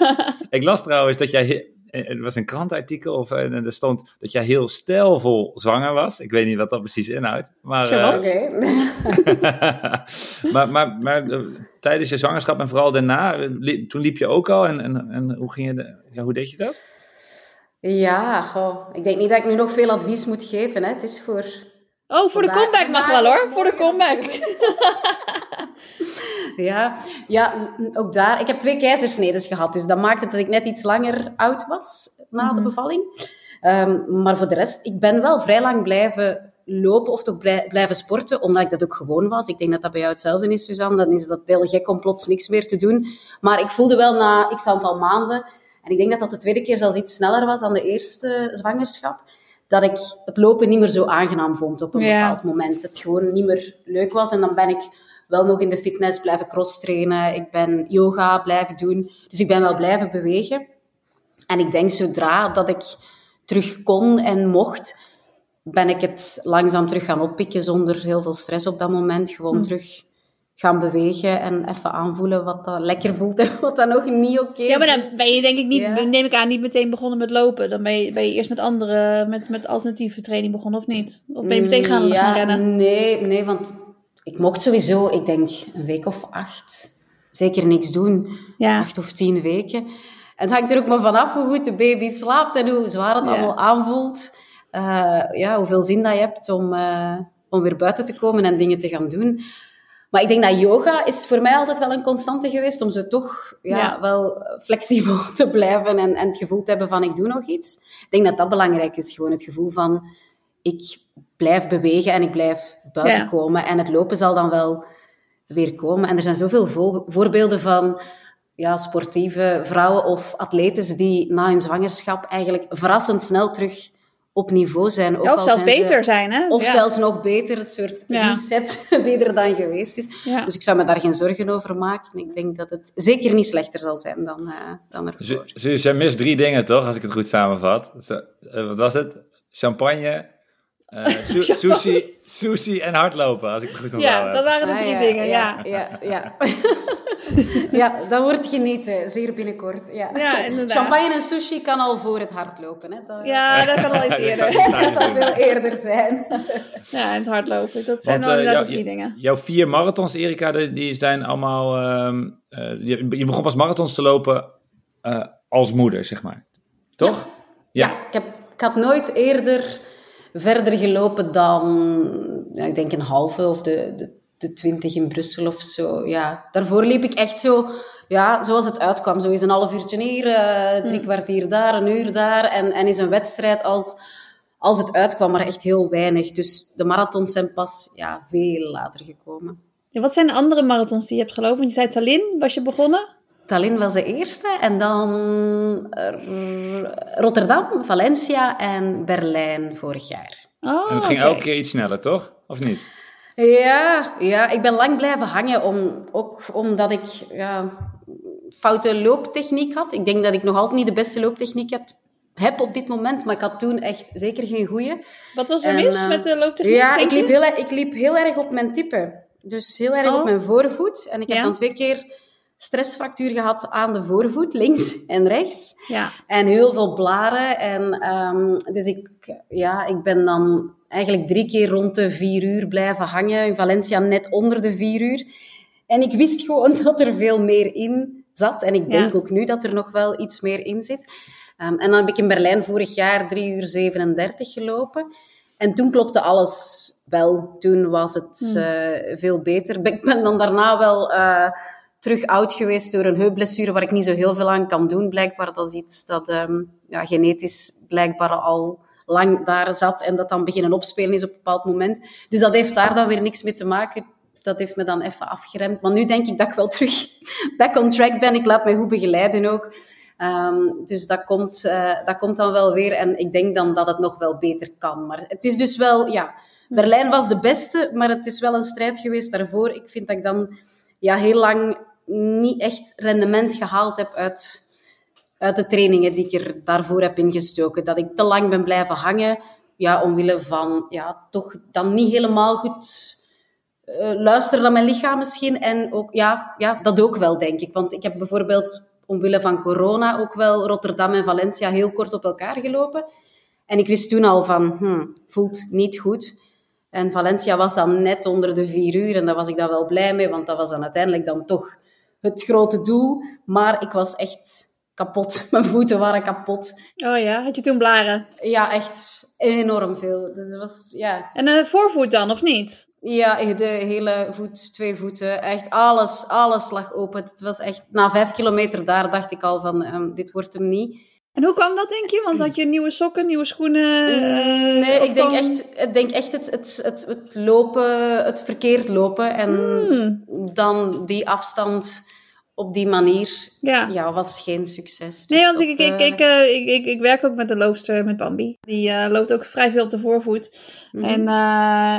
[SPEAKER 3] ik las trouwens dat jij, eh, het was een krantartikel of, en er stond dat jij heel stijlvol zwanger was. Ik weet niet wat dat precies inhoudt. Maar, eh, maar maar, maar eh, tijdens je zwangerschap en vooral daarna, li- toen liep je ook al. En, en, en hoe, ging je de, ja, hoe deed je dat?
[SPEAKER 1] Ja, goh. ik denk niet dat ik nu nog veel advies moet geven. Hè. Het is voor...
[SPEAKER 2] Oh, voor de comeback mag wel hoor. Voor de comeback.
[SPEAKER 1] Ja, ja, ook daar. Ik heb twee keizersnedes gehad, dus dat maakte dat ik net iets langer oud was na de
[SPEAKER 2] Mhm.
[SPEAKER 1] bevalling. Ehm, maar voor de rest, ik ben wel vrij lang blijven lopen of toch blij- blijven sporten, omdat ik dat ook gewoon was. Ik denk dat dat bij jou hetzelfde is, Suzanne. Dan is dat heel gek om plots niks meer te doen. Maar ik voelde wel na x aantal maanden, en ik denk dat dat de tweede keer zelfs iets sneller was dan de eerste zwangerschap, dat ik het lopen niet meer zo aangenaam vond op een
[SPEAKER 2] Ja.
[SPEAKER 1] bepaald moment. Het gewoon niet meer leuk was. En dan ben ik wel nog in de fitness blijven cross trainen. Ik ben yoga blijven doen. Dus ik ben wel blijven bewegen. En ik denk zodra dat ik terug kon en mocht, ben ik het langzaam terug gaan oppikken zonder heel veel stress op dat moment. Gewoon terug gaan bewegen en even aanvoelen wat dat lekker voelt en wat dat nog niet oké
[SPEAKER 2] Ja, maar dan ben je denk ik niet,
[SPEAKER 1] Ja.
[SPEAKER 2] neem ik aan, niet meteen begonnen met lopen. Dan ben je, ben je eerst met andere, met, met alternatieve training begonnen of niet? Of ben je meteen gaan,
[SPEAKER 1] Mm,
[SPEAKER 2] gaan rennen?
[SPEAKER 1] Nee, nee, want ik mocht sowieso, ik denk een week of acht, zeker niks doen.
[SPEAKER 2] Ja.
[SPEAKER 1] Acht of tien weken. En het hangt er ook maar vanaf hoe goed de baby slaapt en hoe zwaar het
[SPEAKER 2] Ja.
[SPEAKER 1] allemaal aanvoelt. Eh, ja, hoeveel zin dat je hebt om, eh, om weer buiten te komen en dingen te gaan doen. Maar ik denk dat yoga is voor mij altijd wel een constante geweest om zo toch ja,
[SPEAKER 2] Ja.
[SPEAKER 1] wel flexibel te blijven en, en het gevoel te hebben van ik doe nog iets. Ik denk dat dat belangrijk is, gewoon het gevoel van ik blijf bewegen en ik blijf buiten
[SPEAKER 2] Ja.
[SPEAKER 1] komen. En het lopen zal dan wel weer komen. En er zijn zoveel vo- voorbeelden van ja, sportieve vrouwen of atletes die na hun zwangerschap eigenlijk verrassend snel terug op niveau zijn. Ook
[SPEAKER 2] of
[SPEAKER 1] al
[SPEAKER 2] zelfs
[SPEAKER 1] zijn ze-
[SPEAKER 2] beter zijn, hè?
[SPEAKER 1] Of
[SPEAKER 2] Ja.
[SPEAKER 1] zelfs nog beter, een soort
[SPEAKER 2] Ja.
[SPEAKER 1] reset die er dan geweest is.
[SPEAKER 2] Ja.
[SPEAKER 1] Dus ik zou me daar geen zorgen over maken. Ik denk dat het zeker niet slechter zal zijn dan, eh dan ervoor.
[SPEAKER 3] Suus, jij mist drie dingen toch, als ik het goed samenvat? Eh, wat was het? Champagne, eh, su- sushi, sushi en hardlopen, als ik het goed onthouden
[SPEAKER 2] Ja, dat waren de
[SPEAKER 1] Ah,
[SPEAKER 2] drie
[SPEAKER 1] ja,
[SPEAKER 2] dingen, ja.
[SPEAKER 1] Ja, ja. ja, dat wordt genieten, zeer binnenkort. Ja.
[SPEAKER 2] Ja, inderdaad.
[SPEAKER 1] Champagne en sushi kan al voor het hardlopen. Hè. Dat,
[SPEAKER 2] Ja, dat kan al iets eerder.
[SPEAKER 1] dat kan veel eerder zijn.
[SPEAKER 2] Ja, en het hardlopen. Dat zijn
[SPEAKER 3] Want eh,
[SPEAKER 2] de drie dingen.
[SPEAKER 3] jouw vier marathons, Erika, die zijn allemaal... ehm, eh, je, je begon pas marathons te lopen eh, als moeder, zeg maar. Toch?
[SPEAKER 1] Ja, ik, heb, ik had nooit eerder verder gelopen dan, ja, ik denk een halve of de, de, de twintig in Brussel of zo. Ja, daarvoor liep ik echt zo, ja, zoals het uitkwam. Zo is een half uurtje hier, eh, drie kwartier daar, een uur daar. En, en is een wedstrijd als, als het uitkwam, maar echt heel weinig. Dus de marathons zijn pas ja, veel later gekomen.
[SPEAKER 2] Ja, wat zijn de andere marathons die je hebt gelopen? Want je zei Tallinn, was je begonnen?
[SPEAKER 1] Tallinn was de eerste en dan eh, Rotterdam, Valencia en Berlijn vorig jaar.
[SPEAKER 2] Oh,
[SPEAKER 3] En het ging elke keer iets sneller, toch? Of niet?
[SPEAKER 1] Ja, ja, ik ben lang blijven hangen, om, ook omdat ik ja, foute looptechniek had. Ik denk dat ik nog altijd niet de beste looptechniek heb, heb op dit moment, maar ik had toen echt zeker geen goeie.
[SPEAKER 2] Wat was er
[SPEAKER 1] En,
[SPEAKER 2] mis
[SPEAKER 1] eh,
[SPEAKER 2] met de looptechniek?
[SPEAKER 1] Ja, ik liep, heel, ik liep heel erg op mijn tippen. Dus heel erg
[SPEAKER 2] Oh.
[SPEAKER 1] op mijn voorvoet. En ik heb
[SPEAKER 2] Ja.
[SPEAKER 1] dan twee keer stressfractuur gehad aan de voorvoet, links en rechts.
[SPEAKER 2] Ja,
[SPEAKER 1] En heel veel blaren. En, ehm, dus ik, ja, ik ben dan eigenlijk drie keer rond de vier uur blijven hangen. In Valencia net onder de vier uur. En ik wist gewoon dat er veel meer in zat. En ik denk
[SPEAKER 2] Ja.
[SPEAKER 1] ook nu dat er nog wel iets meer in zit. Ehm, en dan heb ik in Berlijn vorig jaar 3 uur 37 gelopen. En toen klopte alles wel. Toen was het eh, veel beter. Ik ben dan daarna wel eh, terug oud geweest door een heupblessure waar ik niet zo heel veel aan kan doen. Blijkbaar dat is iets dat ehm, ja, genetisch blijkbaar al lang daar zat en dat dan beginnen opspelen is op een bepaald moment. Dus dat heeft daar dan weer niks mee te maken. Dat heeft me dan even afgeremd. Maar nu denk ik dat ik wel terug back on track ben. Ik laat me goed begeleiden ook. Ehm, dus dat komt, eh, dat komt dan wel weer. En ik denk dan dat het nog wel beter kan. Maar het is dus wel, ja, Berlijn was de beste, maar het is wel een strijd geweest daarvoor. Ik vind dat ik dan ja, heel lang niet echt rendement gehaald heb uit, uit de trainingen die ik er daarvoor heb ingestoken. Dat ik te lang ben blijven hangen, ja, omwille van ja, toch dan niet helemaal goed eh, luisteren naar mijn lichaam misschien. En ook, ja, ja, dat ook wel, denk ik. Want ik heb bijvoorbeeld omwille van corona ook wel Rotterdam en Valencia heel kort op elkaar gelopen. En ik wist toen al van, hmm, voelt niet goed. En Valencia was dan net onder de vier uur en daar was ik dan wel blij mee, want dat was dan uiteindelijk dan toch het grote doel. Maar ik was echt kapot. Mijn voeten waren kapot.
[SPEAKER 2] Oh ja, had je toen blaren?
[SPEAKER 1] Ja, echt enorm veel. Dus was, ja,
[SPEAKER 2] En een voorvoet dan, of niet?
[SPEAKER 1] ja, de hele voet, twee voeten, echt alles, alles lag open. Het was echt, na vijf kilometer daar dacht ik al van, ehm, dit wordt hem niet.
[SPEAKER 2] En hoe kwam dat, denk je? Want had je nieuwe sokken, nieuwe schoenen?
[SPEAKER 1] Mm, nee, ik denk echt, ik denk echt het, het, het, het lopen, het verkeerd lopen. En
[SPEAKER 2] Hmm.
[SPEAKER 1] dan die afstand op die manier,
[SPEAKER 2] Ja.
[SPEAKER 1] ja, was geen succes.
[SPEAKER 2] Nee,
[SPEAKER 1] Dus
[SPEAKER 2] want ik,
[SPEAKER 1] dat,
[SPEAKER 2] ik,
[SPEAKER 1] eh,
[SPEAKER 2] ik, eh, ik, ik, ik werk ook met een loopster, met Bambi. Die eh, loopt ook vrij veel op de voorvoet.
[SPEAKER 1] mhm.
[SPEAKER 2] En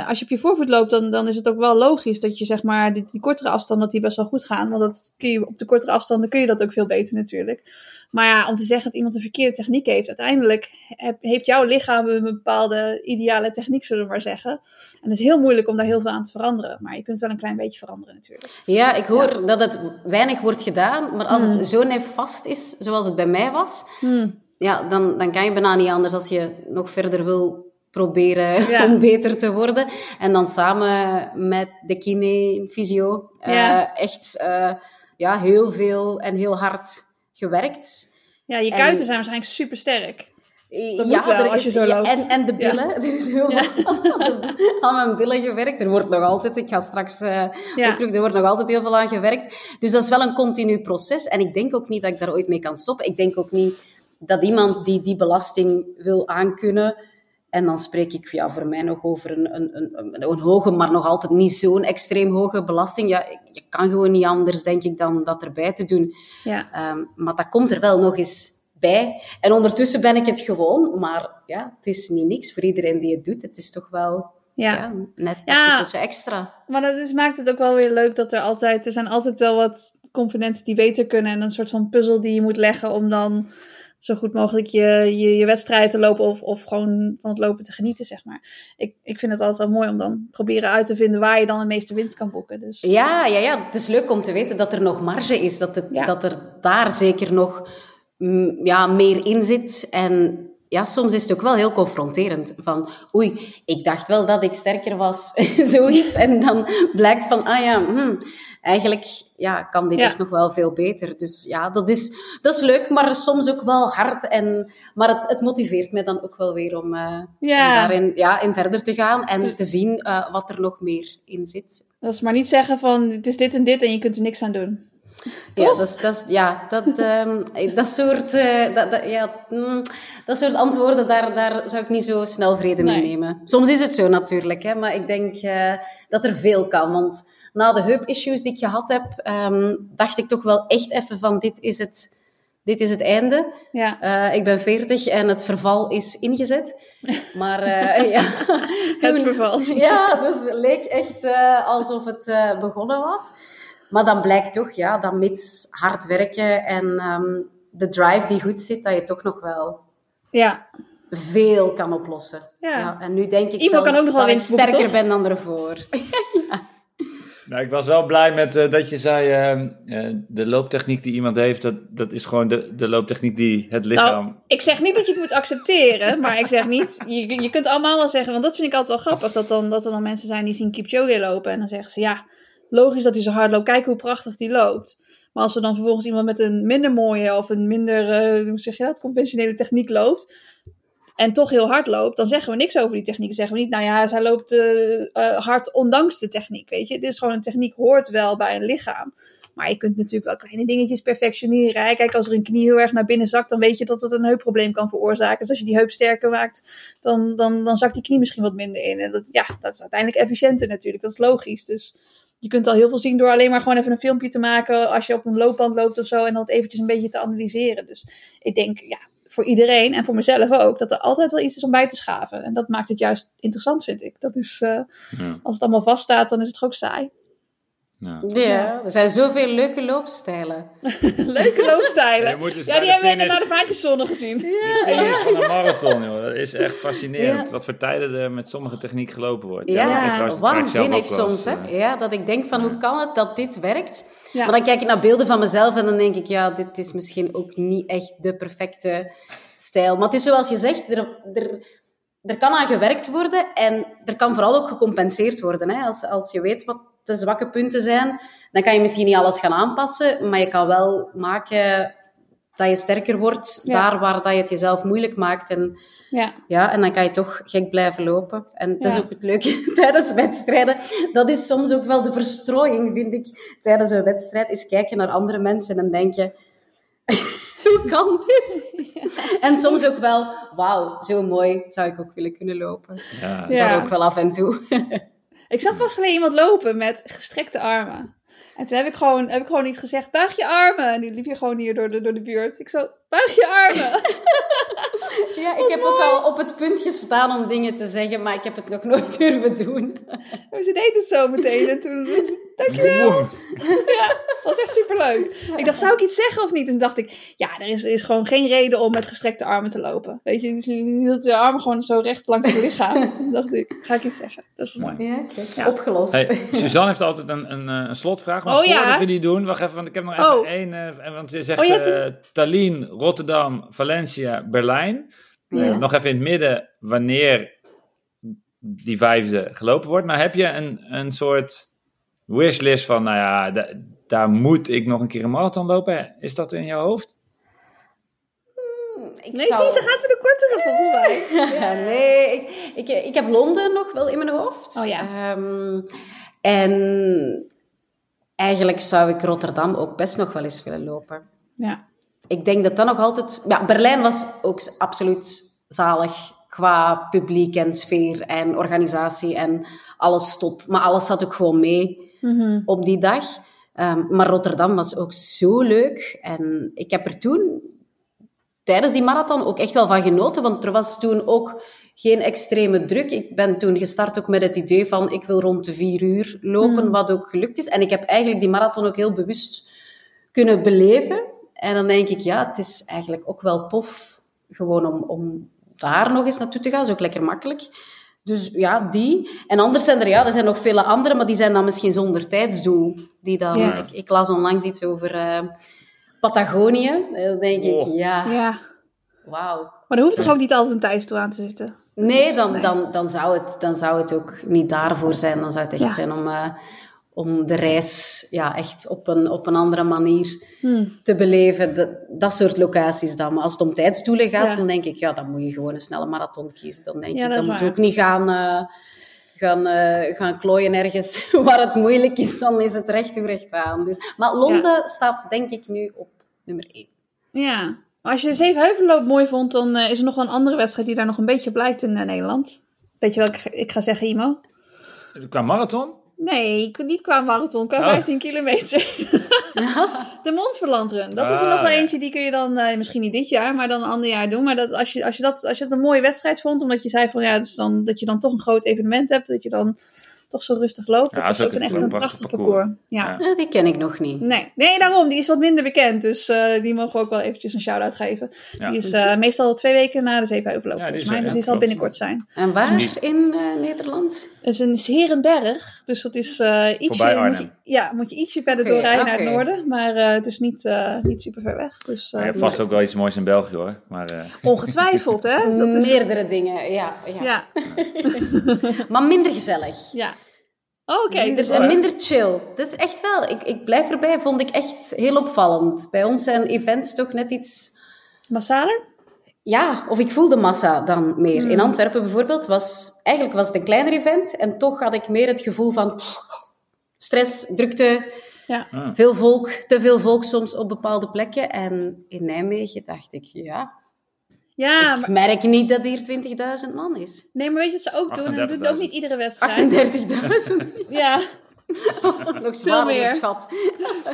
[SPEAKER 2] als je op je voorvoet loopt, dan, dan is het ook wel logisch dat je zeg maar die, die kortere afstanden, dat die best wel goed gaan. Want dat kun je, op de kortere afstanden kun je dat ook veel beter natuurlijk. Maar ja, om te zeggen dat iemand een verkeerde techniek heeft, uiteindelijk heb, heeft jouw lichaam een bepaalde ideale techniek, zullen we maar zeggen. En het is heel moeilijk om daar heel veel aan te veranderen. Maar je kunt het wel een klein beetje veranderen natuurlijk.
[SPEAKER 1] Ja, ik hoor dat het weinig wordt gedaan, maar als
[SPEAKER 2] Hmm.
[SPEAKER 1] Het zo nefast is, zoals het bij mij was,
[SPEAKER 2] Hmm.
[SPEAKER 1] ja, dan, dan kan je bijna niet anders als je nog verder wil proberen
[SPEAKER 2] Ja.
[SPEAKER 1] om beter te worden. En dan samen met de kine, fysio, eh, echt eh, ja, heel veel en heel hard gewerkt.
[SPEAKER 2] Ja, je
[SPEAKER 1] En-
[SPEAKER 2] kuiten zijn waarschijnlijk super sterk. Dat
[SPEAKER 1] ja,
[SPEAKER 2] moet wel
[SPEAKER 1] er
[SPEAKER 2] als
[SPEAKER 1] is,
[SPEAKER 2] je zo
[SPEAKER 1] ja,
[SPEAKER 2] loopt.
[SPEAKER 1] en, en de
[SPEAKER 2] Ja.
[SPEAKER 1] billen. Er is heel veel aan mijn billen gewerkt. Er wordt nog altijd, ik ga straks eh
[SPEAKER 2] Ja.
[SPEAKER 1] ook nog- er wordt nog altijd heel veel aan gewerkt. Dus dat is wel een continu proces. En ik denk ook niet dat ik daar ooit mee kan stoppen. Ik denk ook niet dat iemand die die belasting wil aankunnen. En dan spreek ik ja, voor mij nog over een, een, een, een, een hoge, maar nog altijd niet zo'n extreem hoge belasting. Ja, je kan gewoon niet anders, denk ik, dan dat erbij te doen.
[SPEAKER 2] Ja.
[SPEAKER 1] Ehm, maar dat komt er wel nog eens bij. En ondertussen ben ik het gewoon. Maar ja, het is niet niks voor iedereen die het doet. Het is toch wel
[SPEAKER 2] Ja.
[SPEAKER 1] ja. net
[SPEAKER 2] Ja.
[SPEAKER 1] een extra.
[SPEAKER 2] Maar dat is, maakt het ook wel weer leuk dat er altijd, er zijn altijd wel wat componenten die beter kunnen. En een soort van puzzel die je moet leggen om dan zo goed mogelijk je, je, je wedstrijd te lopen of, of gewoon van het lopen te genieten, zeg maar. Ik, ik vind het altijd wel mooi om dan proberen uit te vinden waar je dan de meeste winst kan boeken. Dus
[SPEAKER 1] Ja, ja, ja, het is leuk om te weten dat er nog marge is. Dat, het,
[SPEAKER 2] Ja.
[SPEAKER 1] dat er daar zeker nog ja, meer in zit. En ja, soms is het ook wel heel confronterend. Van, oei, ik dacht wel dat ik sterker was, zoiets. En dan blijkt van, ah ja, hm, eigenlijk ja, kan dit
[SPEAKER 2] Ja.
[SPEAKER 1] echt nog wel veel beter. Dus ja, dat is, dat is leuk, maar soms ook wel hard. En, maar het, het motiveert mij dan ook wel weer om, eh,
[SPEAKER 2] Ja.
[SPEAKER 1] om daarin ja, in verder te gaan. En te zien eh, wat er nog meer in zit.
[SPEAKER 2] dat is maar niet zeggen van het is dit en dit en je kunt er niks aan doen.
[SPEAKER 1] Ja, dat, is, dat, is- ja dat, ehm, dat, soort, eh, dat, dat, ja, mm, dat soort antwoorden, daar, daar zou ik niet zo snel vrede mee nemen. Soms is het zo natuurlijk, hè, maar ik denk eh, dat er veel kan. Want na de heup-issues die ik gehad heb, ehm, dacht ik toch wel echt even van dit is het, dit is het einde.
[SPEAKER 2] Ja,
[SPEAKER 1] Eh, ik ben 40 en het verval is ingezet. Maar ja,
[SPEAKER 2] het verval.
[SPEAKER 1] ja, het leek echt alsof het begonnen was. Maar dan blijkt toch, ja, dat mits hard werken en ehm, de drive die goed zit, dat je toch nog wel
[SPEAKER 2] Ja,
[SPEAKER 1] veel kan oplossen.
[SPEAKER 2] Ja.
[SPEAKER 1] en nu denk ik zelfs
[SPEAKER 2] kan ook nog wel
[SPEAKER 1] dat ik
[SPEAKER 2] boeken,
[SPEAKER 1] sterker ben dan ervoor.
[SPEAKER 3] Nou, ik was wel blij met eh, dat je zei, eh, eh, de looptechniek die iemand heeft, dat, dat is gewoon de, de looptechniek die het lichaam...
[SPEAKER 2] Nou, ik zeg niet dat je het moet accepteren, maar ik zeg niet, je, je kunt allemaal wel zeggen, want dat vind ik altijd wel grappig, dat, dan, dat er dan mensen zijn die zien Kipchoge lopen en dan zeggen ze, ja, logisch dat hij zo hard loopt, kijk hoe prachtig hij loopt. Maar als er dan vervolgens iemand met een minder mooie of een minder, hoe zeg je dat, conventionele techniek loopt en toch heel hard loopt, dan zeggen we niks over die techniek. Dan zeggen we niet, nou ja, zij loopt eh, eh, hard ondanks de techniek, weet je. Het is gewoon een techniek, hoort wel bij een lichaam. Maar je kunt natuurlijk wel kleine dingetjes perfectioneren. Kijk, als er een knie heel erg naar binnen zakt, dan weet je dat het een heupprobleem kan veroorzaken. Dus als je die heup sterker maakt, dan, dan, dan zakt die knie misschien wat minder in. En dat, ja, dat is uiteindelijk efficiënter natuurlijk. Dat is logisch. Dus je kunt al heel veel zien door alleen maar gewoon even een filmpje te maken als je op een loopband loopt of zo. En dat eventjes een beetje te analyseren. Dus ik denk, ja, voor iedereen en voor mezelf ook, dat er altijd wel iets is om bij te schaven. En dat maakt het juist interessant, vind ik. Dat is, eh,
[SPEAKER 3] Ja,
[SPEAKER 2] als het allemaal vaststaat, dan is het ook saai.
[SPEAKER 3] Ja.
[SPEAKER 1] Ja, er zijn zoveel leuke loopstijlen.
[SPEAKER 2] Leuke loopstijlen.
[SPEAKER 3] Dus
[SPEAKER 2] Ja, die hebben we naar de vaatjeszonde gezien.
[SPEAKER 3] De finish van een marathon, joh. Dat is echt fascinerend.
[SPEAKER 1] Ja.
[SPEAKER 3] Wat voor tijden er met sommige techniek gelopen wordt.
[SPEAKER 1] Ja,
[SPEAKER 3] zelf
[SPEAKER 1] waanzinnig soms. Hè?
[SPEAKER 3] eh,
[SPEAKER 1] Ja, dat ik denk van, hoe kan het dat dit werkt?
[SPEAKER 2] Ja.
[SPEAKER 1] Maar dan kijk ik naar beelden van mezelf en dan denk ik, ja, dit is misschien ook niet echt de perfecte stijl. Maar het is zoals je zegt, er, er, er kan aan gewerkt worden en er kan vooral ook gecompenseerd worden. Hè? Als, als je weet wat de zwakke punten zijn, dan kan je misschien niet alles gaan aanpassen, maar je kan wel maken dat je sterker wordt
[SPEAKER 2] Ja.
[SPEAKER 1] daar waar dat je het jezelf moeilijk maakt. En,
[SPEAKER 2] Ja.
[SPEAKER 1] ja, en dan kan je toch gek blijven lopen. En dat is ook het leuke tijdens wedstrijden. Dat is soms ook wel de verstrooiing, vind ik, tijdens een wedstrijd. Is kijken naar andere mensen en denk je... hoe kan dit? En soms ook wel, wauw, zo mooi zou ik ook willen kunnen lopen.
[SPEAKER 3] Ja.
[SPEAKER 1] Dat
[SPEAKER 2] Ja.
[SPEAKER 1] ook wel af en toe.
[SPEAKER 2] Ik zag pas geleden iemand lopen met gestrekte armen. En toen heb ik gewoon, heb ik gewoon niet gezegd, buig je armen. En die liep je gewoon hier door de, door de buurt. Ik zo, buig je armen.
[SPEAKER 1] Ja, ik heb ook al op het punt gestaan om dingen te zeggen, maar ik heb het nog nooit durven doen.
[SPEAKER 2] Maar ze deed het zo meteen. En toen was het, dankjewel. Ja, dat was echt superleuk. Ik dacht, zou ik iets zeggen of niet? En toen dacht ik, ja, er is, is gewoon geen reden om met gestrekte armen te lopen. Weet je, dus je hield je armen gewoon zo recht langs je lichaam. Toen dacht ik, ga ik iets zeggen? Dat is mooi.
[SPEAKER 1] Ja,
[SPEAKER 2] Ja.
[SPEAKER 1] opgelost.
[SPEAKER 3] Hey, Suzanne heeft altijd een, een, eh, een slotvraag. Maar
[SPEAKER 2] Oh, ja?
[SPEAKER 3] voordat we die doen, wacht even, want ik heb nog even
[SPEAKER 2] Oh.
[SPEAKER 3] één. eh, want je zegt
[SPEAKER 2] Oh,
[SPEAKER 3] eh, Tallinn, Rotterdam, Valencia, Berlijn.
[SPEAKER 1] Ja.
[SPEAKER 3] Eh, nog even in het midden wanneer die vijfde gelopen wordt. Maar heb je een, een soort wishlist van, nou ja, da- daar moet ik nog een keer een marathon lopen? Is dat in jouw hoofd?
[SPEAKER 1] Ik
[SPEAKER 2] Nee,
[SPEAKER 1] zou-
[SPEAKER 2] zie, ze gaat voor de kortere volgens mij.
[SPEAKER 1] Ja, nee, ik, ik, ik heb Londen nog wel in mijn hoofd.
[SPEAKER 2] Oh ja.
[SPEAKER 1] Ehm, en eigenlijk zou ik Rotterdam ook best nog wel eens willen lopen.
[SPEAKER 2] Ja.
[SPEAKER 1] Ik denk dat dat nog altijd... Ja, Berlijn was ook absoluut zalig qua publiek en sfeer en organisatie en alles top. Maar alles zat ook gewoon mee
[SPEAKER 2] Mhm.
[SPEAKER 1] op die dag. Ehm, maar Rotterdam was ook zo leuk. En ik heb er toen tijdens die marathon ook echt wel van genoten. Want er was toen ook geen extreme druk. Ik ben toen gestart ook met het idee van ik wil rond de vier uur lopen,
[SPEAKER 2] Mm.
[SPEAKER 1] wat ook gelukt is. En ik heb eigenlijk die marathon ook heel bewust kunnen beleven. En dan denk ik, ja, het is eigenlijk ook wel tof gewoon om, om daar nog eens naartoe te gaan. Dat is ook lekker makkelijk. Dus ja, die. En anders zijn er, ja, er zijn nog vele andere, maar die zijn dan misschien zonder tijdsdoel. Die dan,
[SPEAKER 2] Ja.
[SPEAKER 1] ik, ik las onlangs iets over eh, Patagonië. En Dan denk ik,
[SPEAKER 3] Oh.
[SPEAKER 1] ja,
[SPEAKER 2] ja.
[SPEAKER 1] wauw.
[SPEAKER 2] Maar er hoeft toch ook niet altijd een tijdsdoel aan te zitten?
[SPEAKER 1] Nee, dan. Dan, dan, zou het, dan zou het ook niet daarvoor zijn. Dan zou het echt
[SPEAKER 2] Ja.
[SPEAKER 1] zijn om, eh, om de reis ja, echt op een, op een andere manier
[SPEAKER 2] Hm.
[SPEAKER 1] te beleven. Dat, dat soort locaties dan. Maar als het om tijdsdoelen gaat,
[SPEAKER 2] Ja.
[SPEAKER 1] dan denk ik, ja, dan moet je gewoon een snelle marathon kiezen. Dan denk
[SPEAKER 2] Ja,
[SPEAKER 1] ik,
[SPEAKER 2] dat
[SPEAKER 1] dan moet je ook niet gaan, eh, gaan, eh, gaan klooien ergens waar het moeilijk is. Dan is het recht toe recht aan. Dus, maar Londen staat denk ik nu op nummer 1.
[SPEAKER 2] Ja. Maar als je de Zevenheuvelloop mooi vond, dan eh, is er nog wel een andere wedstrijd die daar nog een beetje op lijkt in Nederland. Weet je wat ik, ga- ik ga zeggen, Imo?
[SPEAKER 3] Qua marathon?
[SPEAKER 2] Nee, ik- niet qua marathon, qua
[SPEAKER 3] Oh.
[SPEAKER 2] 15 kilometer. de Montferlandrun. Dat is er
[SPEAKER 3] Ah,
[SPEAKER 2] nog wel
[SPEAKER 3] ja.
[SPEAKER 2] eentje, die kun je dan eh, misschien niet dit jaar, maar dan een ander jaar doen. Maar dat, als, je, als, je dat, als je dat een mooie wedstrijd vond, omdat je zei van ja, is dan, dat je dan toch een groot evenement hebt, dat je dan toch zo rustig loopt.
[SPEAKER 3] Ja,
[SPEAKER 2] dat is ook een, echt een prachtig parcours. Ja.
[SPEAKER 3] Ja.
[SPEAKER 1] Ja, die ken ik nog niet.
[SPEAKER 2] Nee, nee, daarom. Die is wat minder bekend. Dus eh, die mogen we ook wel eventjes een shout-out geven.
[SPEAKER 3] Ja.
[SPEAKER 2] Die is eh, meestal twee weken na de Zevenheuvelloop,
[SPEAKER 3] Ja, die
[SPEAKER 2] volgens mij. Dus die zal binnenkort zijn.
[SPEAKER 1] En waar in eh, Nederland?
[SPEAKER 2] Het is een Herenberg. Dus dat is eh ietsje... Moet je, ja, moet je ietsje verder doorrijden naar het noorden. Maar eh, het is niet, eh, niet super ver weg. Dus eh,
[SPEAKER 3] je hebt vast ook wel iets moois in België hoor. Maar eh,
[SPEAKER 2] ongetwijfeld, hè? Dat is,
[SPEAKER 1] Meerdere dingen, ja. ja.
[SPEAKER 2] ja,
[SPEAKER 1] Maar minder gezellig.
[SPEAKER 2] ja. Oh, dus
[SPEAKER 1] en minder chill. Dat is echt wel. Ik, ik blijf erbij, vond ik echt heel opvallend. Bij ons zijn events toch net iets...
[SPEAKER 2] massaler?
[SPEAKER 1] Ja, of ik voelde massa dan meer.
[SPEAKER 2] Hmm.
[SPEAKER 1] In Antwerpen bijvoorbeeld was... Eigenlijk was het een kleiner event. En toch had ik meer het gevoel van... Stress, drukte,
[SPEAKER 2] Ja.
[SPEAKER 3] ah.
[SPEAKER 1] veel volk. Te veel volk soms op bepaalde plekken. En in Nijmegen dacht ik, ja...
[SPEAKER 2] Ja,
[SPEAKER 1] ik
[SPEAKER 2] maar,
[SPEAKER 1] merk niet dat hier 20.000 man is.
[SPEAKER 2] nee, maar weet je wat ze ook doen? En dat doet ook
[SPEAKER 3] 38.000.
[SPEAKER 2] niet iedere wedstrijd.
[SPEAKER 1] 38.000.
[SPEAKER 2] Ja,
[SPEAKER 1] Nog zwaar
[SPEAKER 2] meer.
[SPEAKER 1] onderschat.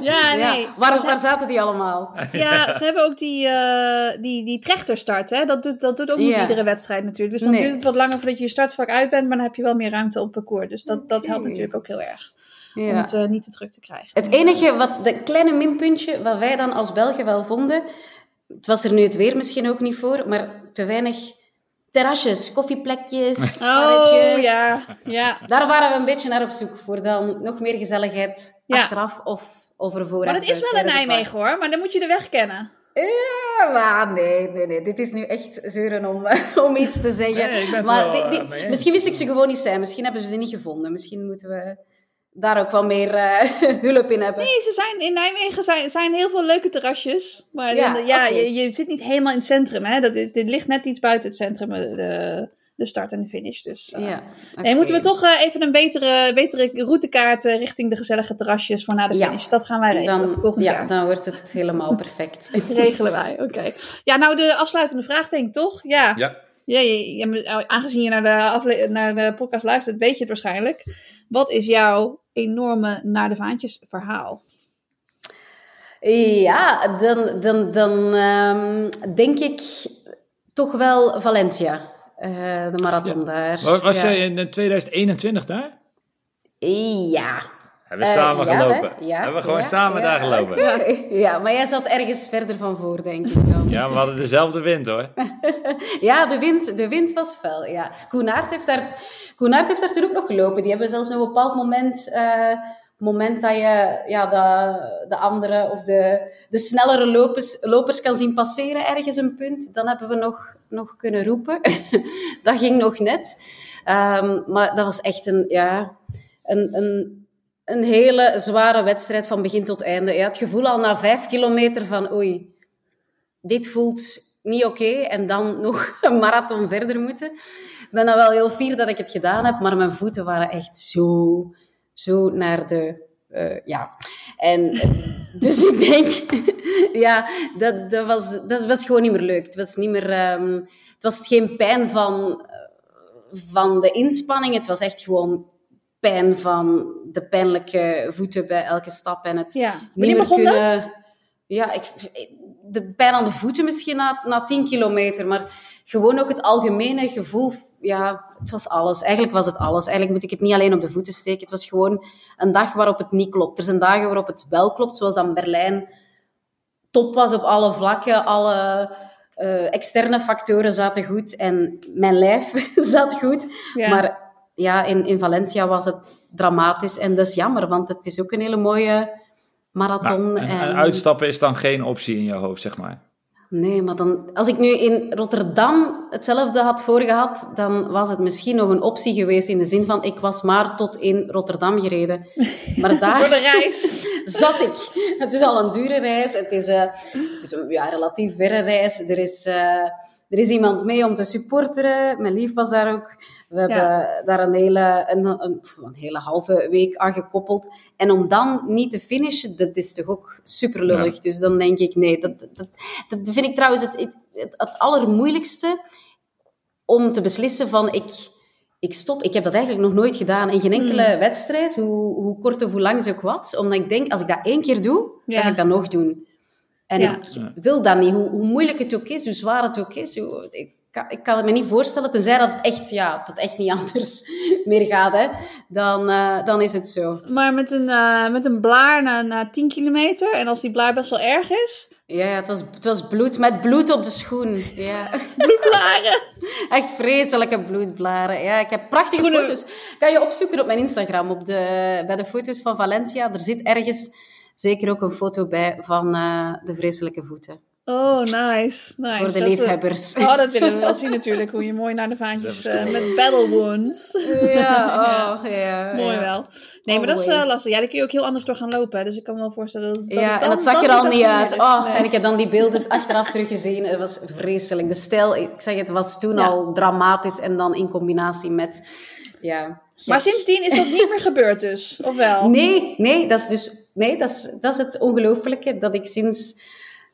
[SPEAKER 2] ja,
[SPEAKER 1] Ja.
[SPEAKER 2] nee.
[SPEAKER 1] Waar, waar zaten die allemaal?
[SPEAKER 2] Ja, ze hebben ook die, eh die, die trechterstart. Hè? Dat, doet, dat doet ook niet
[SPEAKER 1] Ja.
[SPEAKER 2] iedere wedstrijd natuurlijk. Dus dan
[SPEAKER 1] Nee.
[SPEAKER 2] duurt het wat langer voordat je je startvak uit bent. Maar dan heb je wel meer ruimte op het parcours. Dus dat, dat helpt natuurlijk ook heel erg. Om het eh, niet te druk te krijgen.
[SPEAKER 1] Het enige, wat, de kleine minpuntje, wat wij dan als Belgen wel vonden, het was er nu het weer misschien ook niet voor, maar te weinig terrasjes, koffieplekjes.
[SPEAKER 2] Oh, ja. ja.
[SPEAKER 1] Daar waren we een beetje naar op zoek, voor dan nog meer gezelligheid
[SPEAKER 2] Ja.
[SPEAKER 1] achteraf of over voor.
[SPEAKER 2] Maar dat is wel in Nijmegen hoor. Maar dan moet je de weg kennen.
[SPEAKER 1] Ja, maar nee, nee, nee. Dit is nu echt zeuren om, om iets te zeggen.
[SPEAKER 3] Nee, het
[SPEAKER 1] maar
[SPEAKER 3] wel,
[SPEAKER 1] die-
[SPEAKER 3] eh,
[SPEAKER 1] die- misschien wist ik ze gewoon niet zijn. Misschien hebben ze ze niet gevonden. Misschien moeten we daar ook wel meer eh, hulp in hebben.
[SPEAKER 2] Nee, ze zijn, in Nijmegen zijn, zijn heel veel leuke terrasjes. Maar
[SPEAKER 1] Ja,
[SPEAKER 2] je, je zit niet helemaal in het centrum. Hè? Dat, dit, dit ligt net iets buiten het centrum. eh, De, de start en de finish. Dus uh,
[SPEAKER 1] Ja,
[SPEAKER 2] nee, moeten we toch eh, even een betere, betere routekaart eh, richting de gezellige terrasjes voor na de
[SPEAKER 1] Ja.
[SPEAKER 2] finish. Dat gaan wij regelen
[SPEAKER 1] Dan,
[SPEAKER 2] volgend
[SPEAKER 1] ja,
[SPEAKER 2] jaar.
[SPEAKER 1] dan wordt het helemaal perfect.
[SPEAKER 2] Regelen wij, oké. Ja, nou de afsluitende vraag denk ik toch? Ja.
[SPEAKER 3] Ja.
[SPEAKER 2] Ja, je- je- aangezien je naar de, afle- naar de podcast luistert, weet je het waarschijnlijk. Wat is jouw enorme naar de vaantjes verhaal?
[SPEAKER 1] Ja, dan, dan, dan ehm, denk ik toch wel Valencia. Eh, de marathon daar.
[SPEAKER 3] Was, was
[SPEAKER 1] ja.
[SPEAKER 3] jij in 2021 daar?
[SPEAKER 1] Ja.
[SPEAKER 3] Hebben we
[SPEAKER 1] Eh,
[SPEAKER 3] samen
[SPEAKER 1] ja,
[SPEAKER 3] gelopen?
[SPEAKER 1] hè? Ja,
[SPEAKER 3] Hebben we gewoon
[SPEAKER 1] ja,
[SPEAKER 3] samen daar gelopen?
[SPEAKER 1] Ja, maar jij zat ergens verder van voor, denk ik dan.
[SPEAKER 3] Ja, we hadden dezelfde wind hoor.
[SPEAKER 1] Ja, de wind, de wind was fel, ja. Koenaert heeft, daar, Koenaert heeft daar toen ook nog gelopen. Die hebben zelfs op een bepaald moment... eh, moment dat je ja, de, de andere of de, de snellere lopers, lopers kan zien passeren ergens een punt, dan hebben we nog, nog kunnen roepen. dat ging nog net. Ehm, maar dat was echt een, ja, een, een, een hele zware wedstrijd van begin tot einde. Je had het gevoel al na vijf kilometer van oei, dit voelt niet oké en dan nog een marathon verder moeten. Ik ben dan wel heel fier dat ik het gedaan heb, maar mijn voeten waren echt zo, zo naar de... eh, ja, en eh, dus ik denk, ja, dat, dat, was, dat was gewoon niet meer leuk. Het was niet meer, ehm, het was geen pijn van, van de inspanning, het was echt gewoon pijn van de pijnlijke voeten bij elke stap en het
[SPEAKER 2] Ja,
[SPEAKER 1] niet
[SPEAKER 2] wanneer
[SPEAKER 1] meer
[SPEAKER 2] begon dat?
[SPEAKER 1] kunnen... Ja, ik, de pijn aan de voeten misschien na, na 10 kilometer, maar gewoon ook het algemene gevoel. Ja, het was alles. Eigenlijk was het alles. Eigenlijk moet ik het niet alleen op de voeten steken. Het was gewoon een dag waarop het niet klopt. Er zijn dagen waarop het wel klopt, zoals dan Berlijn top was op alle vlakken. Alle eh, externe factoren zaten goed en mijn lijf zat goed.
[SPEAKER 2] Ja.
[SPEAKER 1] Maar ja, in, in Valencia was het dramatisch en dat is jammer, want het is ook een hele mooie marathon.
[SPEAKER 3] Maar, en,
[SPEAKER 1] en,
[SPEAKER 3] en uitstappen is dan geen optie in je hoofd, zeg maar.
[SPEAKER 1] Nee, maar dan, als ik nu in Rotterdam hetzelfde had voorgehad, dan was het misschien nog een optie geweest in de zin van ik was maar tot in Rotterdam gereden. Maar
[SPEAKER 2] Voor
[SPEAKER 1] daar
[SPEAKER 2] de reis.
[SPEAKER 1] zat ik. Het is al een dure reis. Het is, eh, het is een ja, relatief verre reis. Er is, eh, er is iemand mee om te supporteren. Mijn lief was daar ook. We hebben daar een hele, een, een, een hele halve week aan gekoppeld. En om dan niet te finishen, dat is toch ook super lullig. Dus dan denk ik, nee, dat, dat, dat vind ik trouwens het, het, het, het allermoeilijkste om te beslissen van ik, ik stop. Ik heb dat eigenlijk nog nooit gedaan in geen enkele
[SPEAKER 2] Hmm.
[SPEAKER 1] wedstrijd, hoe, hoe kort of hoe lang ze ook was. Omdat ik denk, als ik dat één keer doe,
[SPEAKER 2] Ja.
[SPEAKER 1] ga ik dat nog doen. En
[SPEAKER 2] Ja.
[SPEAKER 1] ik wil dat niet. Hoe, hoe moeilijk het ook is, hoe zwaar het ook is. Hoe, ik, kan, ik kan het me niet voorstellen, tenzij dat het echt, ja, dat het echt niet anders meer gaat. Hè. Dan, eh, dan is het zo.
[SPEAKER 2] Maar met een, eh, met een blaar na, na 10 kilometer. En als die blaar best wel erg is.
[SPEAKER 1] Ja, ja, het, was, het was bloed, met bloed op de schoen. Ja.
[SPEAKER 2] Bloedblaren.
[SPEAKER 1] Echt vreselijke bloedblaren. Ja, ik heb prachtige
[SPEAKER 2] Schoenen-
[SPEAKER 1] foto's. Kan je opzoeken op mijn Instagram, op de, bij de foto's van Valencia. Er zit ergens zeker ook een foto bij van eh, de vreselijke voeten.
[SPEAKER 2] Oh, nice. nice.
[SPEAKER 1] Voor de
[SPEAKER 2] Dat, eh,
[SPEAKER 1] liefhebbers.
[SPEAKER 2] Oh, dat willen we wel zien natuurlijk. Hoe je mooi naar de vaantjes
[SPEAKER 3] Dat
[SPEAKER 2] eh, met battle wounds.
[SPEAKER 1] Ja, oh, ja.
[SPEAKER 2] Mooi
[SPEAKER 1] ja.
[SPEAKER 2] wel. Nee, maar dat is eh, lastig. Ja, daar kun je ook heel anders door gaan lopen. hè. Dus ik kan me wel voorstellen dat, dat
[SPEAKER 1] Ja, en het zag
[SPEAKER 2] dan
[SPEAKER 1] er al
[SPEAKER 2] dat
[SPEAKER 1] niet uit. Oh,
[SPEAKER 2] Nee.
[SPEAKER 1] En ik heb dan die beelden achteraf teruggezien. Het was vreselijk. De stijl, ik zeg het, was toen
[SPEAKER 2] Ja.
[SPEAKER 1] al dramatisch. En dan in combinatie met... Ja,
[SPEAKER 2] Maar sindsdien is dat niet meer gebeurd dus, of wel?
[SPEAKER 1] Nee, nee, dat is dus nee, dat is, dat is het ongelooflijke dat ik sinds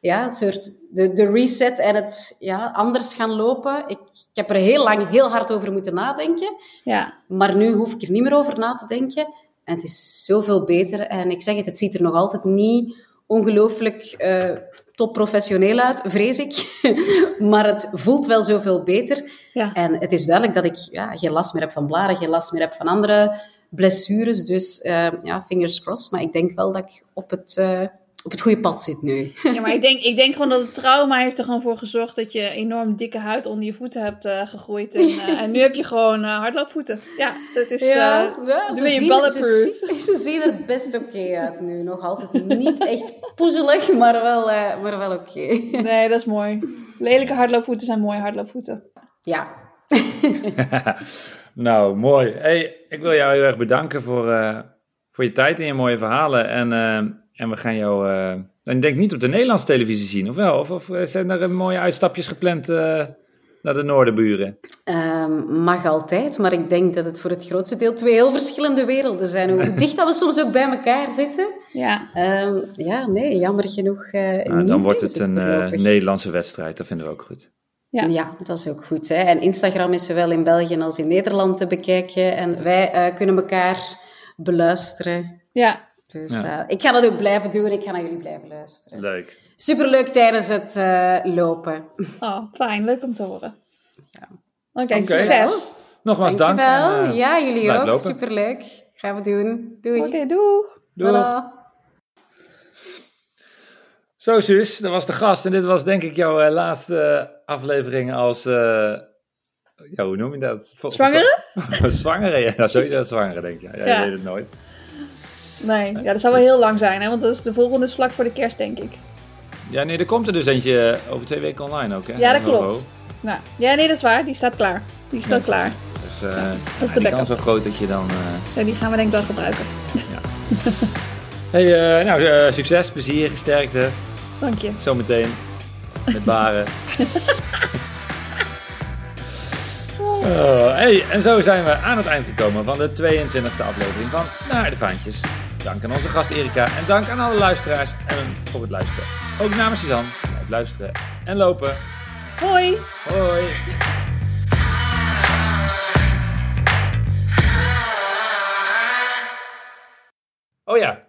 [SPEAKER 1] ja, een soort de, de reset en het ja, anders gaan lopen. Ik, ik heb er heel lang heel hard over moeten nadenken,
[SPEAKER 2] Ja.
[SPEAKER 1] maar nu hoef ik er niet meer over na te denken. En het is zoveel beter. En ik zeg het, het ziet er nog altijd niet ongelooflijk eh top professioneel uit, vrees ik. maar het voelt wel zoveel beter.
[SPEAKER 2] Ja.
[SPEAKER 1] En het is duidelijk dat ik ja, geen last meer heb van blaren, geen last meer heb van andere blessures. Dus eh, ja, fingers crossed. Maar ik denk wel dat ik op het, eh, op het goede pad zit nu.
[SPEAKER 2] Ja, maar ik denk, ik denk gewoon dat het trauma heeft er gewoon voor gezorgd dat je enorm dikke huid onder je voeten hebt eh, gegroeid. En, eh, en nu heb je gewoon eh, hardloopvoeten. Ja, dat is... eh,
[SPEAKER 1] ja,
[SPEAKER 2] nu ben je
[SPEAKER 1] zien, ze, ze zien er best oké uit nu. Nog altijd niet echt poezelig, maar wel, eh, maar wel oké.
[SPEAKER 2] nee, dat is mooi. Lelijke hardloopvoeten zijn mooie hardloopvoeten.
[SPEAKER 1] Ja.
[SPEAKER 3] Nou, mooi. Hey, ik wil jou heel erg bedanken voor, eh, voor je tijd en je mooie verhalen. En, eh, en we gaan jou, eh, ik denk niet op de Nederlandse televisie zien, of wel? Of, of zijn er mooie uitstapjes gepland? eh? naar de noordenburen?
[SPEAKER 1] Ehm, mag altijd, maar ik denk dat het voor het grootste deel twee heel verschillende werelden zijn. Hoe dicht dat we soms ook bij elkaar zitten.
[SPEAKER 2] Ja,
[SPEAKER 1] Ehm, ja, nee, jammer genoeg eh
[SPEAKER 3] Nou,
[SPEAKER 1] niet
[SPEAKER 3] dan wordt
[SPEAKER 1] bezig
[SPEAKER 3] het een eh. Nederlandse wedstrijd, dat vinden we ook goed.
[SPEAKER 2] Ja.
[SPEAKER 1] Ja. dat is ook goed. Hè? En Instagram is zowel in België als in Nederland te bekijken. En wij eh, kunnen elkaar beluisteren.
[SPEAKER 2] ja.
[SPEAKER 1] Dus
[SPEAKER 3] Ja.
[SPEAKER 1] eh, ik ga dat ook blijven doen. Ik ga naar jullie blijven luisteren.
[SPEAKER 3] Leuk.
[SPEAKER 1] Superleuk tijdens het eh, lopen.
[SPEAKER 2] Oh, fijn. Leuk om te horen.
[SPEAKER 1] Ja.
[SPEAKER 2] Oké, succes.
[SPEAKER 3] Nogmaals dank. En, eh,
[SPEAKER 1] ja, jullie ook.
[SPEAKER 3] lopen.
[SPEAKER 1] Superleuk. Gaan we doen. Doei.
[SPEAKER 2] Oké, doeg.
[SPEAKER 3] Doeg.
[SPEAKER 1] Voilà.
[SPEAKER 3] Zo, Suus, dat was de gast. En dit was denk ik jouw eh, laatste aflevering als... eh, ja, hoe noem je dat?
[SPEAKER 2] Zwangere?
[SPEAKER 3] zwangere, ja. Sowieso zwangere, denk ik. Ja, ja,
[SPEAKER 2] Ja.
[SPEAKER 3] je weet het nooit.
[SPEAKER 2] Nee, ja, dat zal wel heel lang zijn, hè? want dat is de volgende is vlak voor de kerst, denk ik.
[SPEAKER 3] Ja, nee, er komt er dus eentje over twee weken online ook, hè?
[SPEAKER 2] Ja, dat klopt. Nou, ja, nee, dat is waar. Die staat klaar. Die staat klaar.
[SPEAKER 3] Dus eh
[SPEAKER 2] is
[SPEAKER 3] ja,
[SPEAKER 2] de
[SPEAKER 3] kans wel groot dat je dan... eh,
[SPEAKER 2] Ja, die gaan we denk ik wel gebruiken.
[SPEAKER 3] Hey, eh, nou, succes, plezier, sterkte.
[SPEAKER 2] Dank je.
[SPEAKER 3] Zometeen met baren. Oh, hey, en zo zijn we aan het eind gekomen van de 22e aflevering van Naar de Vaantjes. Dank aan onze gast Erika en dank aan alle luisteraars en voor het luisteren. Ook namens Suzanne, blijf luisteren en lopen.
[SPEAKER 2] Hoi!
[SPEAKER 3] Hoi! Oh ja,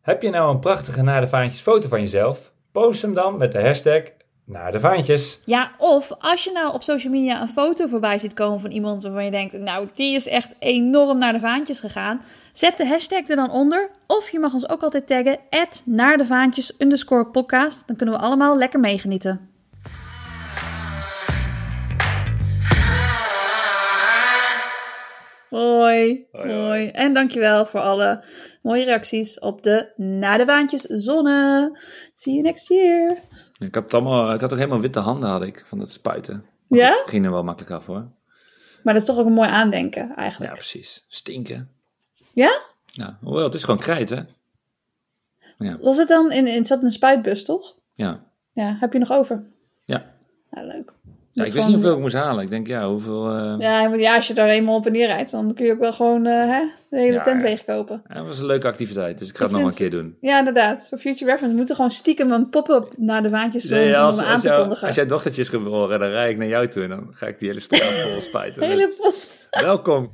[SPEAKER 3] heb je nou een prachtige Naar de Vaantjes foto van jezelf? Post hem dan met de hashtag Naar de Vaantjes.
[SPEAKER 2] Ja, of als je nou op social media een foto voorbij ziet komen van iemand waarvan je denkt, nou, die is echt enorm naar de vaantjes gegaan. Zet de hashtag er dan onder. Of je mag ons ook altijd taggen, naar de vaantjes. Dan kunnen we allemaal lekker meegenieten. Hoi,
[SPEAKER 3] Hoi.
[SPEAKER 2] En dankjewel voor alle mooie reacties op de Naar de Vaantjes zonne. See you next year.
[SPEAKER 3] Ik had, allemaal, ik had ook helemaal witte handen had ik, van het spuiten. Maar
[SPEAKER 2] Ja?
[SPEAKER 3] Het ging er wel makkelijk af hoor.
[SPEAKER 2] Maar dat is toch ook een mooi aandenken
[SPEAKER 3] Ja,
[SPEAKER 2] eigenlijk.
[SPEAKER 3] precies. Stinken.
[SPEAKER 2] Ja?
[SPEAKER 3] Ja, hoewel, het is gewoon krijt hè. Ja,
[SPEAKER 2] Was het dan in, in zat in een spuitbus, toch?
[SPEAKER 3] ja.
[SPEAKER 2] Ja, heb je nog over?
[SPEAKER 3] Ja.
[SPEAKER 2] Ja, leuk.
[SPEAKER 3] Ja ik wist niet hoeveel ik moest halen. Ik denk, ja, hoeveel... eh,
[SPEAKER 2] Ja, als je daar eenmaal op en neer rijdt, dan kun je ook wel gewoon eh, hè, de hele
[SPEAKER 3] Ja,
[SPEAKER 2] tent leegkopen.
[SPEAKER 3] ja, dat was een leuke activiteit, dus ik ga
[SPEAKER 2] Ik
[SPEAKER 3] het nog een keer doen.
[SPEAKER 2] Ja, inderdaad. Voor future reference. We moeten gewoon stiekem een pop-up naar de vaantjes doen
[SPEAKER 3] Nee,
[SPEAKER 2] om
[SPEAKER 3] als,
[SPEAKER 2] hem aan te
[SPEAKER 3] jou-
[SPEAKER 2] kondigen.
[SPEAKER 3] als jij dochtertje is geboren, dan rijd ik naar jou toe en dan ga ik die hele straat vol spuiten.
[SPEAKER 2] Hele pot.
[SPEAKER 3] Welkom.